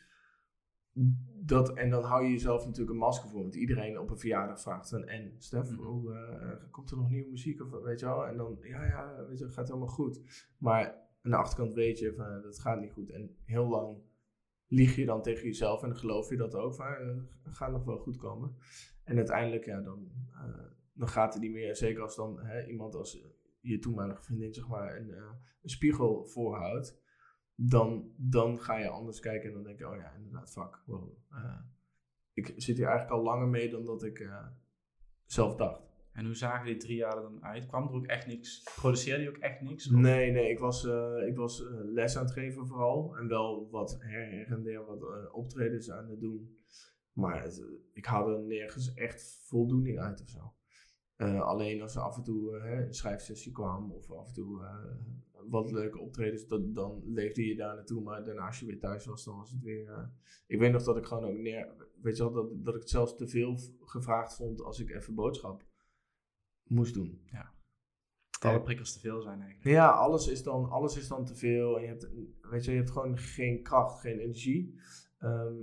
Dat, en dan hou je jezelf natuurlijk een masker voor, want iedereen op een verjaardag vraagt van, en Stef, Mhm. hoe, eh, komt er nog nieuwe muziek of weet je wel? En dan, ja, ja, weet je, het gaat helemaal goed. Maar aan de achterkant weet je van, dat gaat niet goed. En heel lang lieg je dan tegen jezelf en geloof je dat ook van, eh, gaat nog wel goed komen. En uiteindelijk, ja, dan, eh, dan gaat het niet meer. Zeker als dan hè, iemand als eh, je toenmalige vriendin, zeg maar, een, een spiegel voorhoudt. Dan, dan ga je anders kijken en dan denk je, oh ja, inderdaad, fuck. Ik zit hier eigenlijk al langer mee dan dat ik zelf dacht. En hoe zagen die drie jaar er dan uit? Kwam er ook echt niks? Produceerde je ook echt niks? Nee, nee, ik was, eh, ik was eh, les aan het geven vooral. En wel wat her, en der wat eh, optredens aan het doen. Maar ik haalde er nergens echt voldoening uit of zo. Alleen als er af en toe een schrijfsessie kwam of af en toe wat leuke optredens, dat, dan leefde je daar naartoe. Maar daarna als je weer thuis was, dan was het weer... ik weet nog dat ik gewoon ook neer... Weet je wel, dat, dat ik het zelfs te veel gevraagd vond als ik even boodschap moest doen. Dat alle prikkels te veel zijn eigenlijk. Ja, alles is dan, alles is dan te veel. En je hebt, weet je, je hebt gewoon geen kracht, geen energie. Ehm,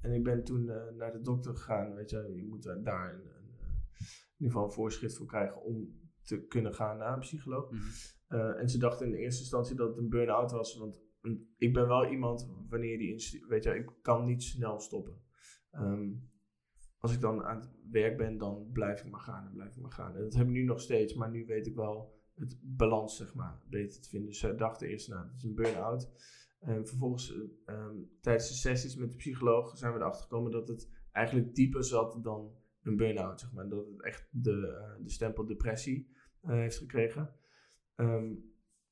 en ik ben toen eh, naar de dokter gegaan. Weet je, je moet daar een, eh, in ieder geval een voorschrift voor krijgen om te kunnen gaan naar een psycholoog. Mhm. Eh, en ze dachten in eerste instantie dat het een burn-out was. Want ik ben wel iemand, wanneer die, weet je, ik kan niet snel stoppen. Ehm, als ik dan aan het werk ben, dan blijf ik maar gaan en blijf ik maar gaan. En dat heb ik nu nog steeds, maar nu weet ik wel het balans, zeg maar, beter te vinden. Dus ze dachten eerst, nou, dat is een burn-out. En vervolgens, eh, ehm, tijdens de sessies met de psycholoog, zijn we erachter gekomen dat het eigenlijk dieper zat dan een burn-out, zeg maar. Dat het echt de, eh, de stempel depressie eh, heeft gekregen. Ehm,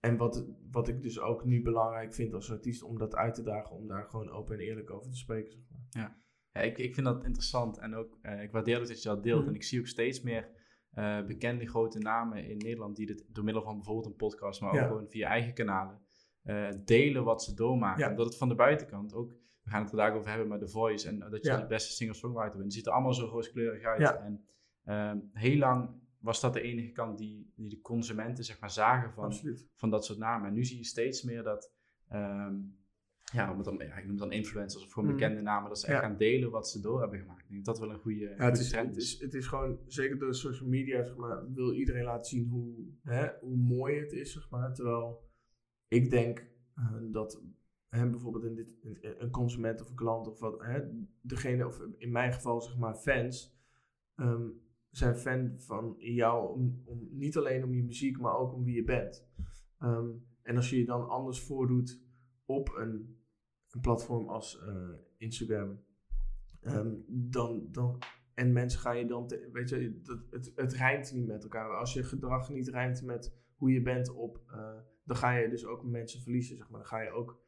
en wat, wat ik dus ook nu belangrijk vind als artiest, om dat uit te dagen, om daar gewoon open en eerlijk over te spreken, zeg maar. Ja, ik, ik vind dat interessant en ook, eh, ik waardeer dat je dat deelt. Mhm. En ik zie ook steeds meer eh, bekende grote namen in Nederland die dit door middel van bijvoorbeeld een podcast, maar Ja. ook gewoon via eigen kanalen, eh, delen wat ze doormaken. Ja. Omdat het van de buitenkant ook, we gaan het er vandaag over hebben met The Voice en dat je Ja. de beste singer-songwriter bent. Het ziet er allemaal zo rooskleurig uit. Ja. En ehm, heel lang was dat de enige kant die, die de consumenten zeg maar zagen van, Absoluut. van dat soort namen. En nu zie je steeds meer dat, ehm, ja, om het dan, ja, ik noem het dan influencers of gewoon Mhm. bekende namen, dat ze echt Ja. gaan delen wat ze door hebben gemaakt. Ik denk dat dat wel een goede, Ja, het is, trend het, is. het is gewoon, zeker door social media, zeg maar, wil iedereen laten zien hoe, hè, hoe mooi het is, zeg maar. Terwijl ik denk eh, dat hè, bijvoorbeeld in dit, in- een consument of een klant of wat, hè, degene, of in mijn geval zeg maar fans, ehm, zijn fan van jou om, om, niet alleen om je muziek, maar ook om wie je bent. Ehm, en als je je dan anders voordoet op een, een platform als eh, Instagram ehm, dan, dan, en mensen gaan je dan, te- weet je, dat, het, het rijmt niet met elkaar. Als je gedrag niet rijmt met hoe je bent op, eh, dan ga je dus ook mensen verliezen, zeg maar. Dan ga je ook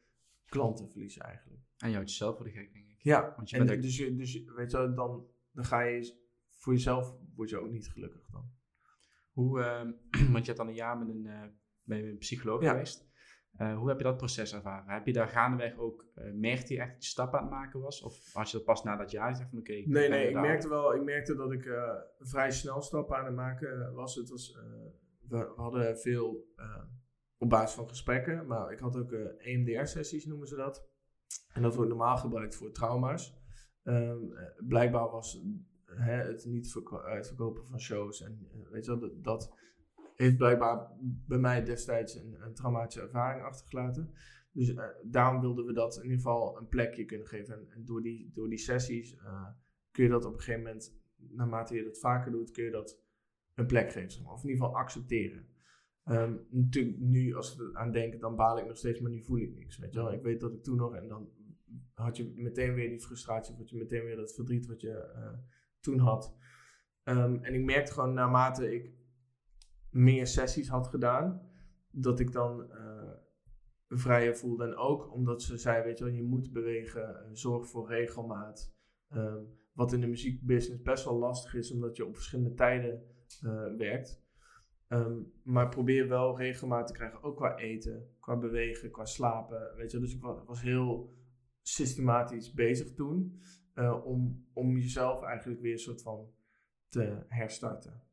klanten verliezen eigenlijk. En je houdt jezelf voor de gek, denk ik. Ja, Want je en bent dus, dus weet je, dan, dan ga je voor jezelf, word je ook niet gelukkig dan. Hoe, ehm, *clears throat* want je hebt dan een jaar met een, eh, bij een psycholoog Ja. geweest. Eh, hoe heb je dat proces ervaren? Heb je daar gaandeweg ook, eh merkte je echt dat je stappen aan het maken was? Of had je dat pas na dat jaar gezegd van oké, Nee, nee, ik daar- merkte wel, ik merkte dat ik eh, vrij snel stappen aan het maken was. Het was, we, we hadden veel op basis van gesprekken, maar ik had ook EMDR-sessies noemen ze dat. En dat wordt normaal gebruikt voor trauma's. Ehm, eh, blijkbaar was hè, het niet verko- uitverkopen van shows en weet je wel, dat, dat heeft blijkbaar bij mij destijds een, een traumatische ervaring achtergelaten. Dus eh, daarom wilden we dat in ieder geval een plekje kunnen geven. En, en door, die, door die sessies eh, kun je dat op een gegeven moment, naarmate je dat vaker doet, kun je dat een plek geven. Zeg maar. Of in ieder geval accepteren. Ehm, natuurlijk, nu als we aan denken, dan baal ik nog steeds, maar nu voel ik niks. Weet je wel? Ik weet dat ik toen nog, en dan had je meteen weer die frustratie, of had je meteen weer dat verdriet wat je eh, toen had. Ehm, en ik merkte gewoon naarmate ik meer sessies had gedaan, dat ik dan eh, vrijer voelde. En ook omdat ze zei, weet je wel, je moet bewegen, eh, zorg voor regelmaat. Ehm, wat in de muziekbusiness best wel lastig is, omdat je op verschillende tijden eh, werkt. Ehm, maar probeer wel regelmaat te krijgen, ook qua eten, qua bewegen, qua slapen. Weet je, wel. dus ik was, heel systematisch bezig toen. om, om jezelf eigenlijk weer een soort van te herstarten.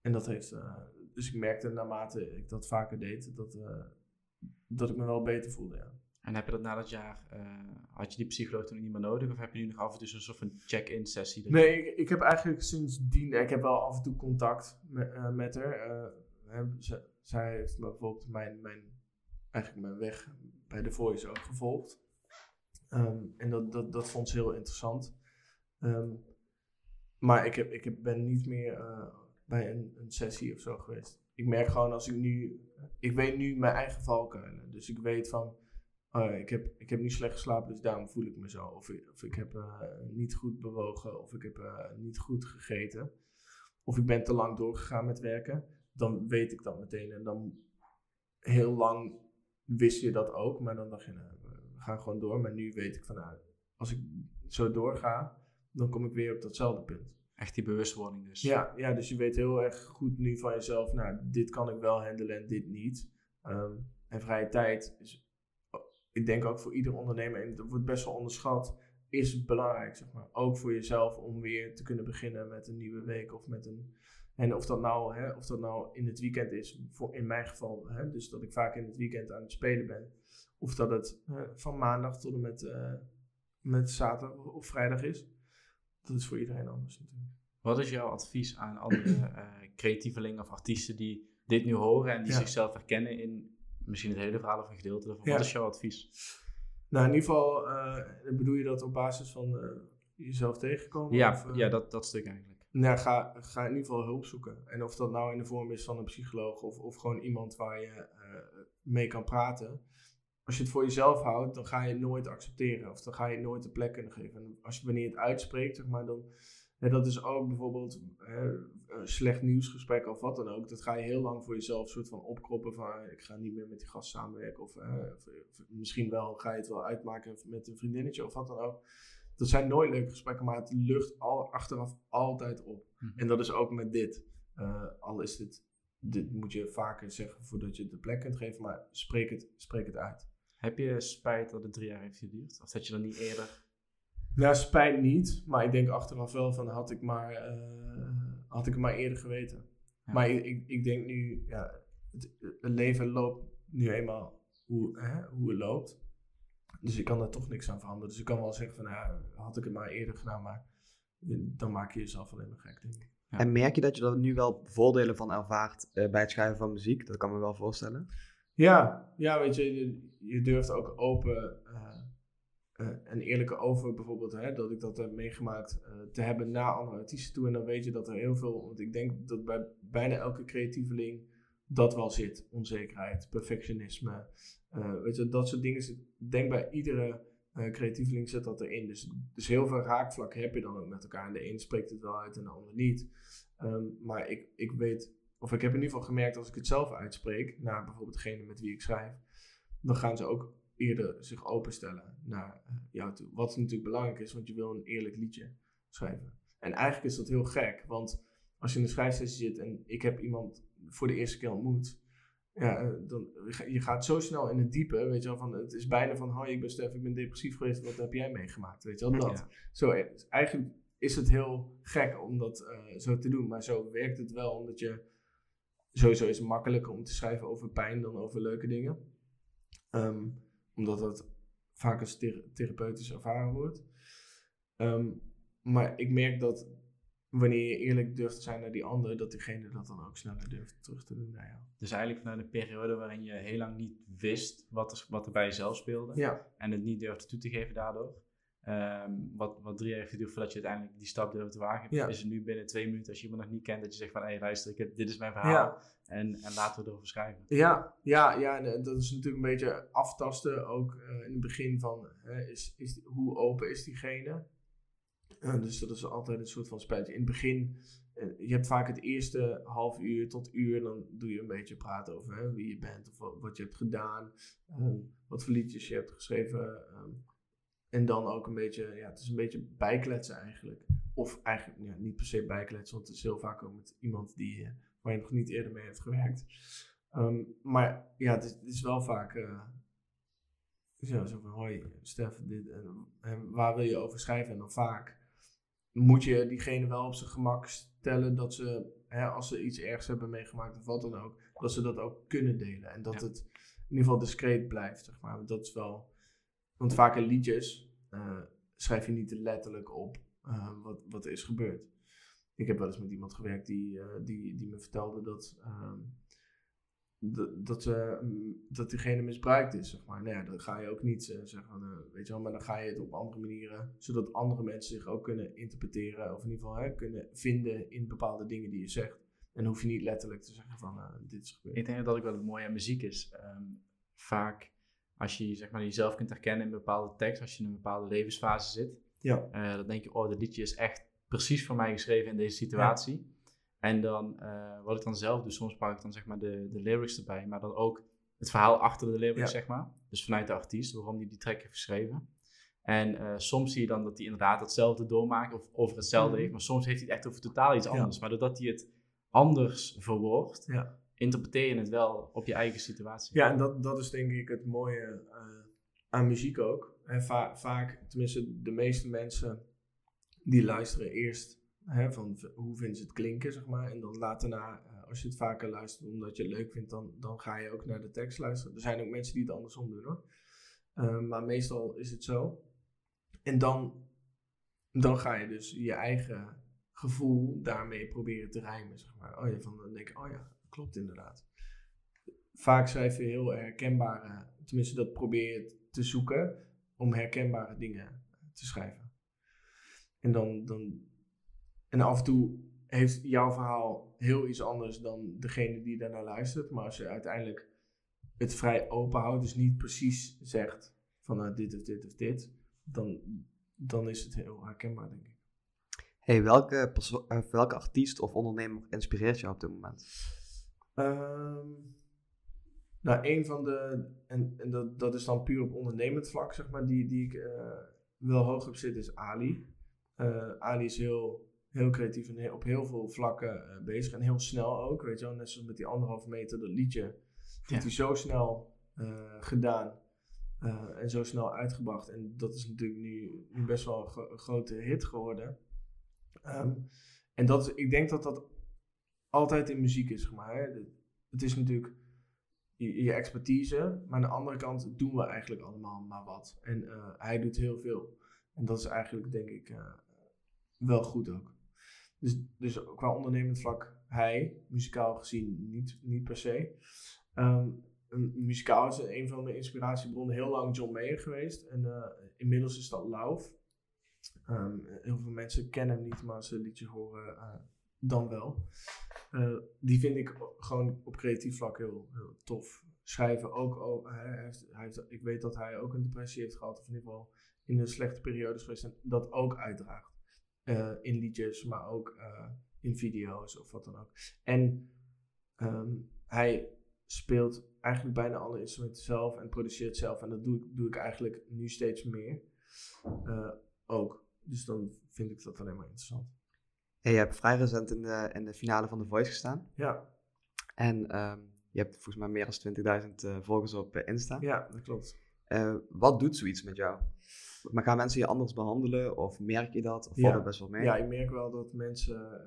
En dat heeft, eh, dus ik merkte naarmate ik dat vaker deed, dat, eh, dat ik me wel beter voelde. Ja. En heb je dat na dat jaar, eh, had je die psycholoog toen niet meer nodig? Of heb je nu nog af en toe zo'n soort van check-in sessie? Nee, ik, ik heb eigenlijk sindsdien, ik heb wel af en toe contact met, eh, met haar. ze- zij heeft me bijvoorbeeld mijn, mijn, eigenlijk mijn weg bij The Voice ook gevolgd. Ehm, en dat, dat, dat vond ze heel interessant. Ehm, maar ik, heb, ik heb, ben niet meer bij een, een sessie of zo geweest. Ik merk gewoon als ik nu, ik weet nu mijn eigen valkuilen. Dus ik weet van, oh ik, heb, ik heb nu slecht geslapen, dus daarom voel ik me zo. Of ik, of ik heb eh, niet goed bewogen, of ik heb eh, niet goed gegeten. Of ik ben te lang doorgegaan met werken. Dan weet ik dat meteen. En dan heel lang wist je dat ook, maar dan dacht je, nou, we gaan gewoon door. Maar nu weet ik van, nou, als ik zo doorga, dan kom ik weer op datzelfde punt. Echt die bewustwording dus. Ja, ja, dus je weet heel erg goed nu van jezelf, nou, dit kan ik wel handelen en dit niet. Ehm, en vrije tijd is, ik denk ook voor ieder ondernemer, en dat wordt best wel onderschat, is belangrijk, zeg maar. Ook voor jezelf om weer te kunnen beginnen met een nieuwe week of met een... En of dat nou, hè, of dat nou in het weekend is, voor, in mijn geval, hè, dus dat ik vaak in het weekend aan het spelen ben. Of dat het van maandag tot en met, eh, met zaterdag of vrijdag is. Dat is voor iedereen anders natuurlijk. Wat is jouw advies aan andere *clears throat* eh creatievelingen of artiesten die dit nu horen en die Ja. zichzelf herkennen in misschien het hele verhaal of een gedeelte ervan? Ja. Wat is jouw advies? Nou, in ieder geval, eh, bedoel je dat op basis van eh, jezelf tegenkomen? Ja, Of, ja dat, dat stuk eigenlijk. Nou, ga, ga in ieder geval hulp zoeken. En of dat nou in de vorm is van een psycholoog of, of gewoon iemand waar je mee kan praten. Als je het voor jezelf houdt, dan ga je het nooit accepteren. Of dan ga je het nooit de plek kunnen geven. En als je wanneer je het uitspreekt, zeg maar, dan... Ja, dat is ook bijvoorbeeld een slecht nieuwsgesprek of wat dan ook. Dat ga je heel lang voor jezelf soort van opkroppen van... eh, ik ga niet meer met die gast samenwerken. Of, eh, of, of misschien wel ga je het wel uitmaken met een vriendinnetje of wat dan ook. Dat zijn nooit leuke gesprekken, maar het lucht al, achteraf altijd op. Mhm. En dat is ook met dit. Eh, al is dit, dit moet je vaker zeggen voordat je het de plek kunt geven, maar spreek het, spreek het uit. Heb je spijt dat het drie jaar heeft geduurd? Of dat je er niet eerder... Nou, spijt niet, maar ik denk achteraf wel van had ik maar, eh, had ik het maar eerder geweten. Ja. Maar ik, ik, ik denk nu, ja, het, het leven loopt nu eenmaal hoe, hè, hoe het loopt. Dus ik kan er toch niks aan veranderen. Dus ik kan wel zeggen van, nou, had ik het maar eerder gedaan, maar dan maak je jezelf alleen maar gek, denk ik. Ja. En merk je dat je er nu wel voordelen van ervaart eh, bij het schrijven van muziek? Dat kan me wel voorstellen. Ja, ja weet je, je, durft ook open eh, eh, en eerlijke over bijvoorbeeld, hè, dat ik dat heb meegemaakt, eh, te hebben naar andere artiesten toe. En dan weet je dat er heel veel, want ik denk dat bij bijna elke creatieveling dat wel zit. Onzekerheid, perfectionisme, weet je, dat soort dingen. zit- denk bij iedere creatieveling zet dat erin. Dus, dus heel veel raakvlakken heb je dan ook met elkaar. En de een spreekt het wel uit en de ander niet. Ehm, maar ik, ik weet, of ik heb in ieder geval gemerkt als ik het zelf uitspreek, naar bijvoorbeeld degene met wie ik schrijf, dan gaan ze ook eerder zich openstellen naar uh, jou toe. Wat natuurlijk belangrijk is, want je wil een eerlijk liedje schrijven. En eigenlijk is dat heel gek, want als je in een schrijfsessie zit en ik heb iemand voor de eerste keer ontmoet, ja, eh, dan, je gaat zo snel in het diepe, weet je wel, van het is bijna van, hoi, ik ben Stef, ik ben depressief geweest, wat heb jij meegemaakt, weet je wel, dat. Zo, eh, eigenlijk is het heel gek om dat uh, zo te doen, maar zo werkt het wel, omdat je, sowieso is het makkelijker om te schrijven over pijn dan over leuke dingen. Um, omdat het vaak als therapeutisch ervaren wordt. Um, maar ik merk dat wanneer je eerlijk durft te zijn naar die ander, dat diegene dat dan ook sneller durft terug te doen naar jou. Dus eigenlijk vanuit een periode waarin je heel lang niet wist wat er, wat er bij jezelf speelde. Ja. En het niet durfde toe te geven daardoor. Um, wat, wat drie jaar heeft geduurd voordat je uiteindelijk die stap durft te wagen. Ja. Is het nu binnen twee minuten, als je iemand nog niet kent, dat je zegt van, hé hey, luister, ik dit is mijn verhaal. Ja. En, en laten we erover schrijven. Ja, ja, ja en dat is natuurlijk een beetje aftasten ook uh, in het begin van, is, is, hoe open is diegene? dus dat is altijd een soort van spelletje. In het begin, je hebt vaak het eerste half uur tot uur, dan doe je een beetje praten over hè, wie je bent of wat, wat je hebt gedaan, um, wat voor liedjes je hebt geschreven. Um, en dan ook een beetje, ja, het is een beetje bijkletsen eigenlijk. Of eigenlijk ja, niet per se bijkletsen, want het is heel vaak ook met iemand die, uh, waar je nog niet eerder mee hebt gewerkt. Um, maar ja, het is, het is wel vaak uh, ja, zo van, hoi Stef, dit, en, en, waar wil je over schrijven? En dan vaak moet je diegene wel op zijn gemak stellen dat ze, hè, als ze iets ergs hebben meegemaakt of wat dan ook, dat ze dat ook kunnen delen. En dat het in ieder geval discreet blijft, zeg maar. Dat is wel, want vaak in liedjes uh, schrijf je niet letterlijk op uh, wat, wat er is gebeurd. Ik heb wel eens met iemand gewerkt die, uh, die, die me vertelde dat ehm, dat, dat, diegene misbruikt is, zeg maar. Nou ja, dan ga je ook niet zeggen, weet je wel, maar dan ga je het op andere manieren, zodat andere mensen zich ook kunnen interpreteren, of in ieder geval kunnen vinden in bepaalde dingen die je zegt. En hoef je niet letterlijk te zeggen van, dit is gebeurd. Ik denk dat ook wel het mooie aan muziek is. Um, vaak, als je zeg maar, jezelf kunt herkennen in een bepaalde tekst, als je in een bepaalde levensfase zit, ja. dan denk je, oh, dit liedje is echt precies voor mij geschreven in deze situatie. Ja. En dan, uh, wat ik dan zelf doe, soms pak ik dan zeg maar de, de lyrics erbij, maar dan ook het verhaal achter de lyrics, zeg maar. Dus vanuit de artiest, waarom die die track heeft geschreven. En uh, soms zie je dan dat hij inderdaad hetzelfde doormaakt of over hetzelfde mm. heeft, maar soms heeft hij het echt over totaal iets anders. Ja. Maar doordat hij het anders verwoordt, ja. Interpreteer je het wel op je eigen situatie. Ja, en dat, dat is denk ik het mooie uh, aan muziek ook. En va vaak, tenminste de meeste mensen die luisteren eerst Hè, van hoe vinden ze het klinken, zeg maar. En dan later na, uh, als je het vaker luistert omdat je het leuk vindt, dan, dan ga je ook naar de tekst luisteren. Er zijn ook mensen die het andersom doen hoor. Uh, maar meestal is het zo. En dan, dan ga je dus je eigen gevoel daarmee proberen te rijmen, zeg maar. Oh ja, van dan denk ik, oh ja, klopt inderdaad. Vaak schrijf je heel herkenbare, tenminste dat probeer je te zoeken, om herkenbare dingen te schrijven. En dan, dan en af en toe heeft jouw verhaal heel iets anders dan degene die daarnaar luistert. Maar als je uiteindelijk het vrij open houdt, dus niet precies zegt van nou, dit of dit of dit, dan, dan is het heel herkenbaar, denk ik. Hey, welke, uh, welke artiest of ondernemer inspireert jou op dit moment? Um, nou, een van de, en, en dat, dat is dan puur op ondernemend vlak, zeg maar, die, die ik uh, wel hoog op zit, is Ali. Uh, Ali is heel heel creatief en op heel veel vlakken uh, bezig. En heel snel ook, weet je wel. Net zoals met die anderhalve meter, dat liedje. Ja. Heeft hij zo snel gedaan. En zo snel uitgebracht. En dat is natuurlijk nu, nu best wel een, gro een grote hit geworden. Um, en dat ik denk dat dat altijd in muziek is, maar. Hè. Het is natuurlijk je, expertise. Maar aan de andere kant doen we eigenlijk allemaal maar wat. En hij doet heel veel. En dat is eigenlijk, denk ik, wel goed ook. Dus, dus qua ondernemend vlak, hij, muzikaal gezien, niet, niet per se. Um, muzikaal is een van mijn inspiratiebronnen heel lang John Mayer geweest. En uh, inmiddels is dat Lauf. Um, heel veel mensen kennen hem niet, maar als ze een liedje horen, dan wel. Uh, die vind ik gewoon op creatief vlak heel, tof schrijven ook, ook hij heeft, ik weet dat hij ook een depressie heeft gehad, of in ieder geval in een slechte periode geweest en dat ook uitdraagt. Eh, in liedjes, maar ook eh, in video's of wat dan ook. En ehm, hij speelt eigenlijk bijna alle instrumenten zelf en produceert zelf. En dat doe ik, doe ik eigenlijk nu steeds meer ook. Dus dan vind ik dat alleen maar interessant. Je hebt vrij recent in de, in de finale van The Voice gestaan. Ja. En um, je hebt volgens mij meer dan 20.000 uh, volgers op uh, Insta. Ja, dat klopt. Uh, wat doet zoiets met jou? Maar gaan mensen je anders behandelen? Of merk je dat? Of ja. valt het best wel mee? Ja, ik merk wel dat mensen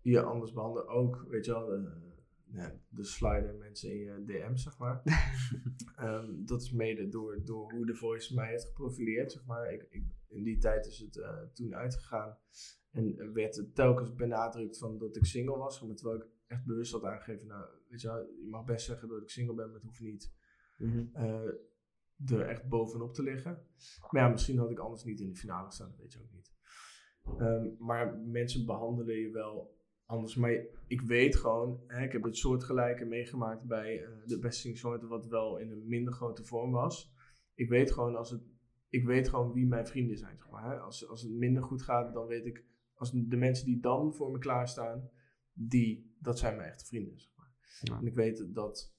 je anders behandelen. Ook, weet je wel, de, ja, de sliden mensen in je DM, zeg maar. um, *laughs* dat is mede door, door hoe de Voice mij heeft geprofileerd, zeg maar. Ik, ik, in die tijd is het toen uitgegaan. En werd telkens benadrukt van dat ik single was. Terwijl ik echt bewust had aangegeven, nou, weet je wel, je mag best zeggen dat ik single ben, maar het hoeft niet mm -hmm. uh, er echt bovenop te liggen. Maar ja, misschien had ik anders niet in de finale gestaan, dat weet je ook niet. Um, maar mensen behandelen je wel anders. Maar ik weet gewoon, hè, ik heb het soortgelijke meegemaakt bij uh, de beste soorten, wat wel in een minder grote vorm was. Ik weet gewoon als het, ik weet gewoon wie mijn vrienden zijn, zeg maar. Hè. Als, als het minder goed gaat, dan weet ik, als de mensen die dan voor me klaarstaan, die, dat zijn mijn echte vrienden. Zeg maar. ja. En ik weet dat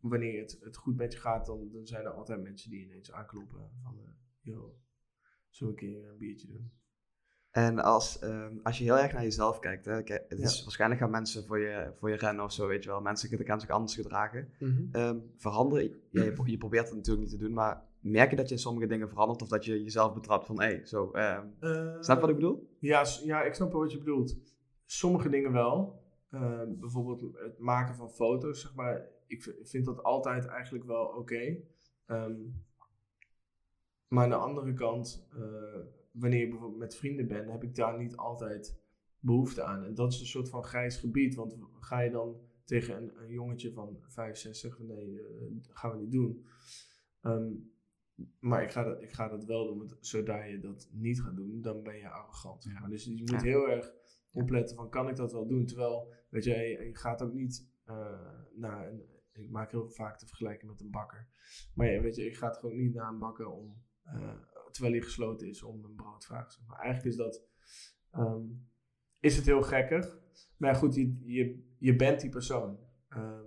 wanneer het, het goed met je gaat, dan, dan zijn er altijd mensen die ineens aankloppen van, uh, yo, zullen we een keer een biertje doen? En als, um, als je heel erg naar jezelf kijkt, hè, het is, ja. waarschijnlijk gaan mensen voor je, voor je rennen of zo, weet je wel. Mensen gaan zich anders gedragen. Mhm. Mm -hmm. um, veranderen, ja, je, je, probeert het natuurlijk niet te doen, maar merk je dat je in sommige dingen verandert of dat je jezelf betrapt van, hé, hey, zo, uh, snap je wat ik bedoel? Ja, ja, ik snap wel wat je bedoelt. Sommige dingen wel. Uh, bijvoorbeeld het maken van foto's, zeg maar. Ik vind dat altijd eigenlijk wel oké. Okay. Um, maar aan de andere kant, uh, wanneer je bijvoorbeeld met vrienden bent, heb ik daar niet altijd behoefte aan. En dat is een soort van grijs gebied. Want ga je dan tegen een, een jongetje van 5, 6 zeggen van nee, uh, gaan we niet doen. Um, maar ik ga, dat, ik ga dat wel doen, want zodra je dat niet gaat doen, dan ben je arrogant. Ja. Maar dus je moet ja. heel erg opletten van kan ik dat wel doen? Terwijl, weet je, je, gaat ook niet uh, naar een, ik maak heel vaak te vergelijken met een bakker. Maar ja, weet je, je gaat gewoon niet naar een bakker om, uh, terwijl hij gesloten is, om een brood te vragen. Maar eigenlijk is dat, um, is het heel gekkig. Maar ja, goed, je, je, je bent die persoon. Um,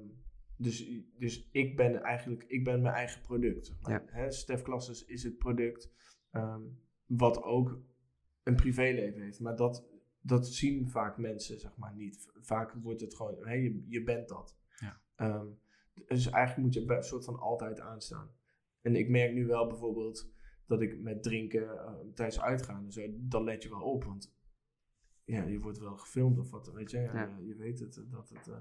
dus, dus ik ben eigenlijk, ik ben mijn eigen product. Zeg maar. ja. Hè, Stef Klasses is het product um, wat ook een privéleven heeft. Maar dat, dat zien vaak mensen zeg maar niet. Vaak wordt het gewoon, hey, je, je bent dat. Ja. Um, dus eigenlijk moet je een soort van altijd aanstaan. En ik merk nu wel bijvoorbeeld dat ik met drinken uh, tijdens uitgaan en zo, dan let je wel op. Want ja, je wordt wel gefilmd of wat, weet je. Ja. Je, je weet het, dat het uh,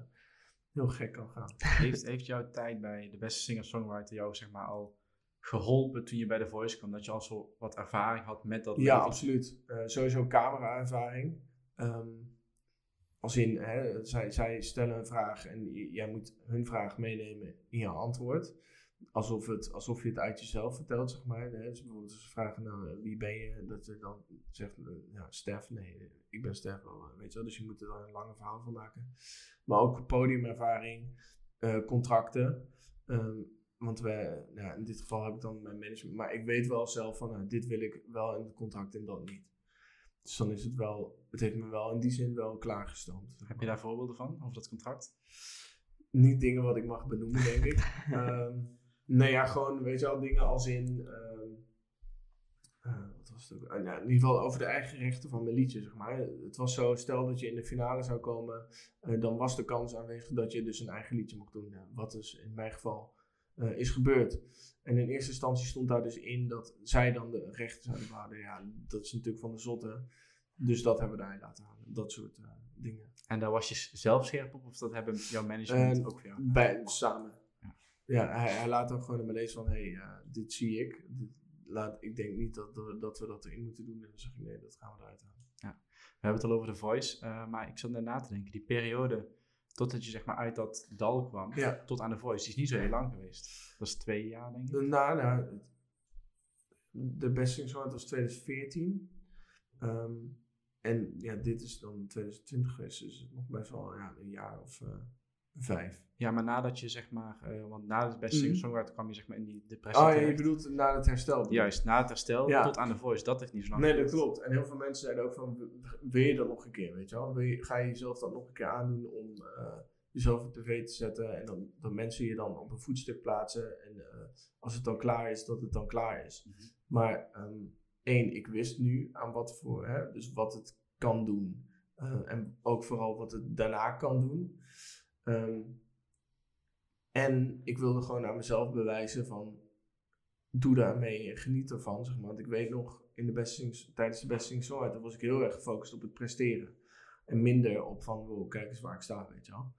heel gek kan gaan. *laughs* Heeft, heeft jouw tijd bij de beste singer-songwriter jou zeg maar al geholpen toen je bij The Voice kwam? Dat je al zo wat ervaring had met dat Ja, leven? absoluut. Uh, sowieso camera-ervaring. Um, als in, hè, zij, zij stellen een vraag en jij moet hun vraag meenemen in je antwoord. Alsof, het, alsof je het uit jezelf vertelt, zeg maar. Hè. Dus bijvoorbeeld als ze vragen, nou, wie ben je? Dat je dan zegt, ja, Stef. Nee, ik ben Stef. Weet je wel? Dus je moet er dan een lange verhaal van maken. Maar ook podiumervaring, uh, contracten. Um, want nou, in dit geval heb ik dan mijn management. Maar ik weet wel zelf van, nou, dit wil ik wel in het contract en dat niet. Dus dan is het wel, het heeft me wel in die zin wel klaargestoomd. zeg Heb je daar voorbeelden van, over dat contract? Niet dingen wat ik mag benoemen, denk ik. um, *laughs* nee, ja, gewoon, weet je wel, dingen als in, um, uh, wat was het ook? Uh, nou, in ieder geval over de eigen rechten van mijn liedje, zeg maar. Het was zo, stel dat je in de finale zou komen, uh, dan was de kans aanwezig dat je dus een eigen liedje mocht doen. Ja, wat dus in mijn geval uh, is gebeurd. En in eerste instantie stond daar dus in dat zij dan de rechten zouden behouden. Ja, dat is natuurlijk van de zotte. Dus dat hebben we daar laten halen. Dat soort dingen. En daar was je zelf scherp op, of dat hebben jouw management En ook voor jou? Bij, samen. Ja. Hij, hij laat ook gewoon in mijn lees van, hé, hey, uh, dit zie ik. Dit, laat, ik denk niet dat, we, dat we dat erin moeten doen. En dan zeg ik, nee, dat gaan we eruit halen. Ja. We hebben het al over The Voice, uh, maar ik zat net na te denken. Die periode totdat je zeg maar uit dat dal kwam, Ja. tot aan The Voice, die is niet zo heel lang geweest. Dat is twee jaar, denk ik. Nou, nou, de soort was 2014. Um, en ja, dit is dan 2020 geweest, dus nog best wel ja, een jaar of uh, vijf. Ja, maar nadat je zeg maar, eh, want na de beste Mhm. singer-songwriter kwam je zeg maar in die depressie Oh, ja, je bedoelt na het herstel. Juist, na het herstel Ja. tot aan de voice, dat heeft niet zo lang Nee, dat klopt. En heel veel mensen zeiden ook van, wil je dat nog een keer, weet je wel? Wil je, ga je jezelf dat nog een keer aandoen om eh, jezelf op tv te zetten en dan, dat mensen je dan op een voetstuk plaatsen en eh, als het dan klaar is, dat het dan klaar is. Mhm. Maar ehm, één, ik wist nu aan wat voor, hè, dus wat het kan doen en ook vooral wat het daarna kan doen. Ehm, en ik wilde gewoon aan mezelf bewijzen van, doe daarmee en geniet ervan. Zeg maar. Want ik weet nog, in de beste Sing- tijdens de Sing Songwriter was ik heel erg gefocust op het presteren. En minder op van, kijk eens waar ik sta, weet je wel.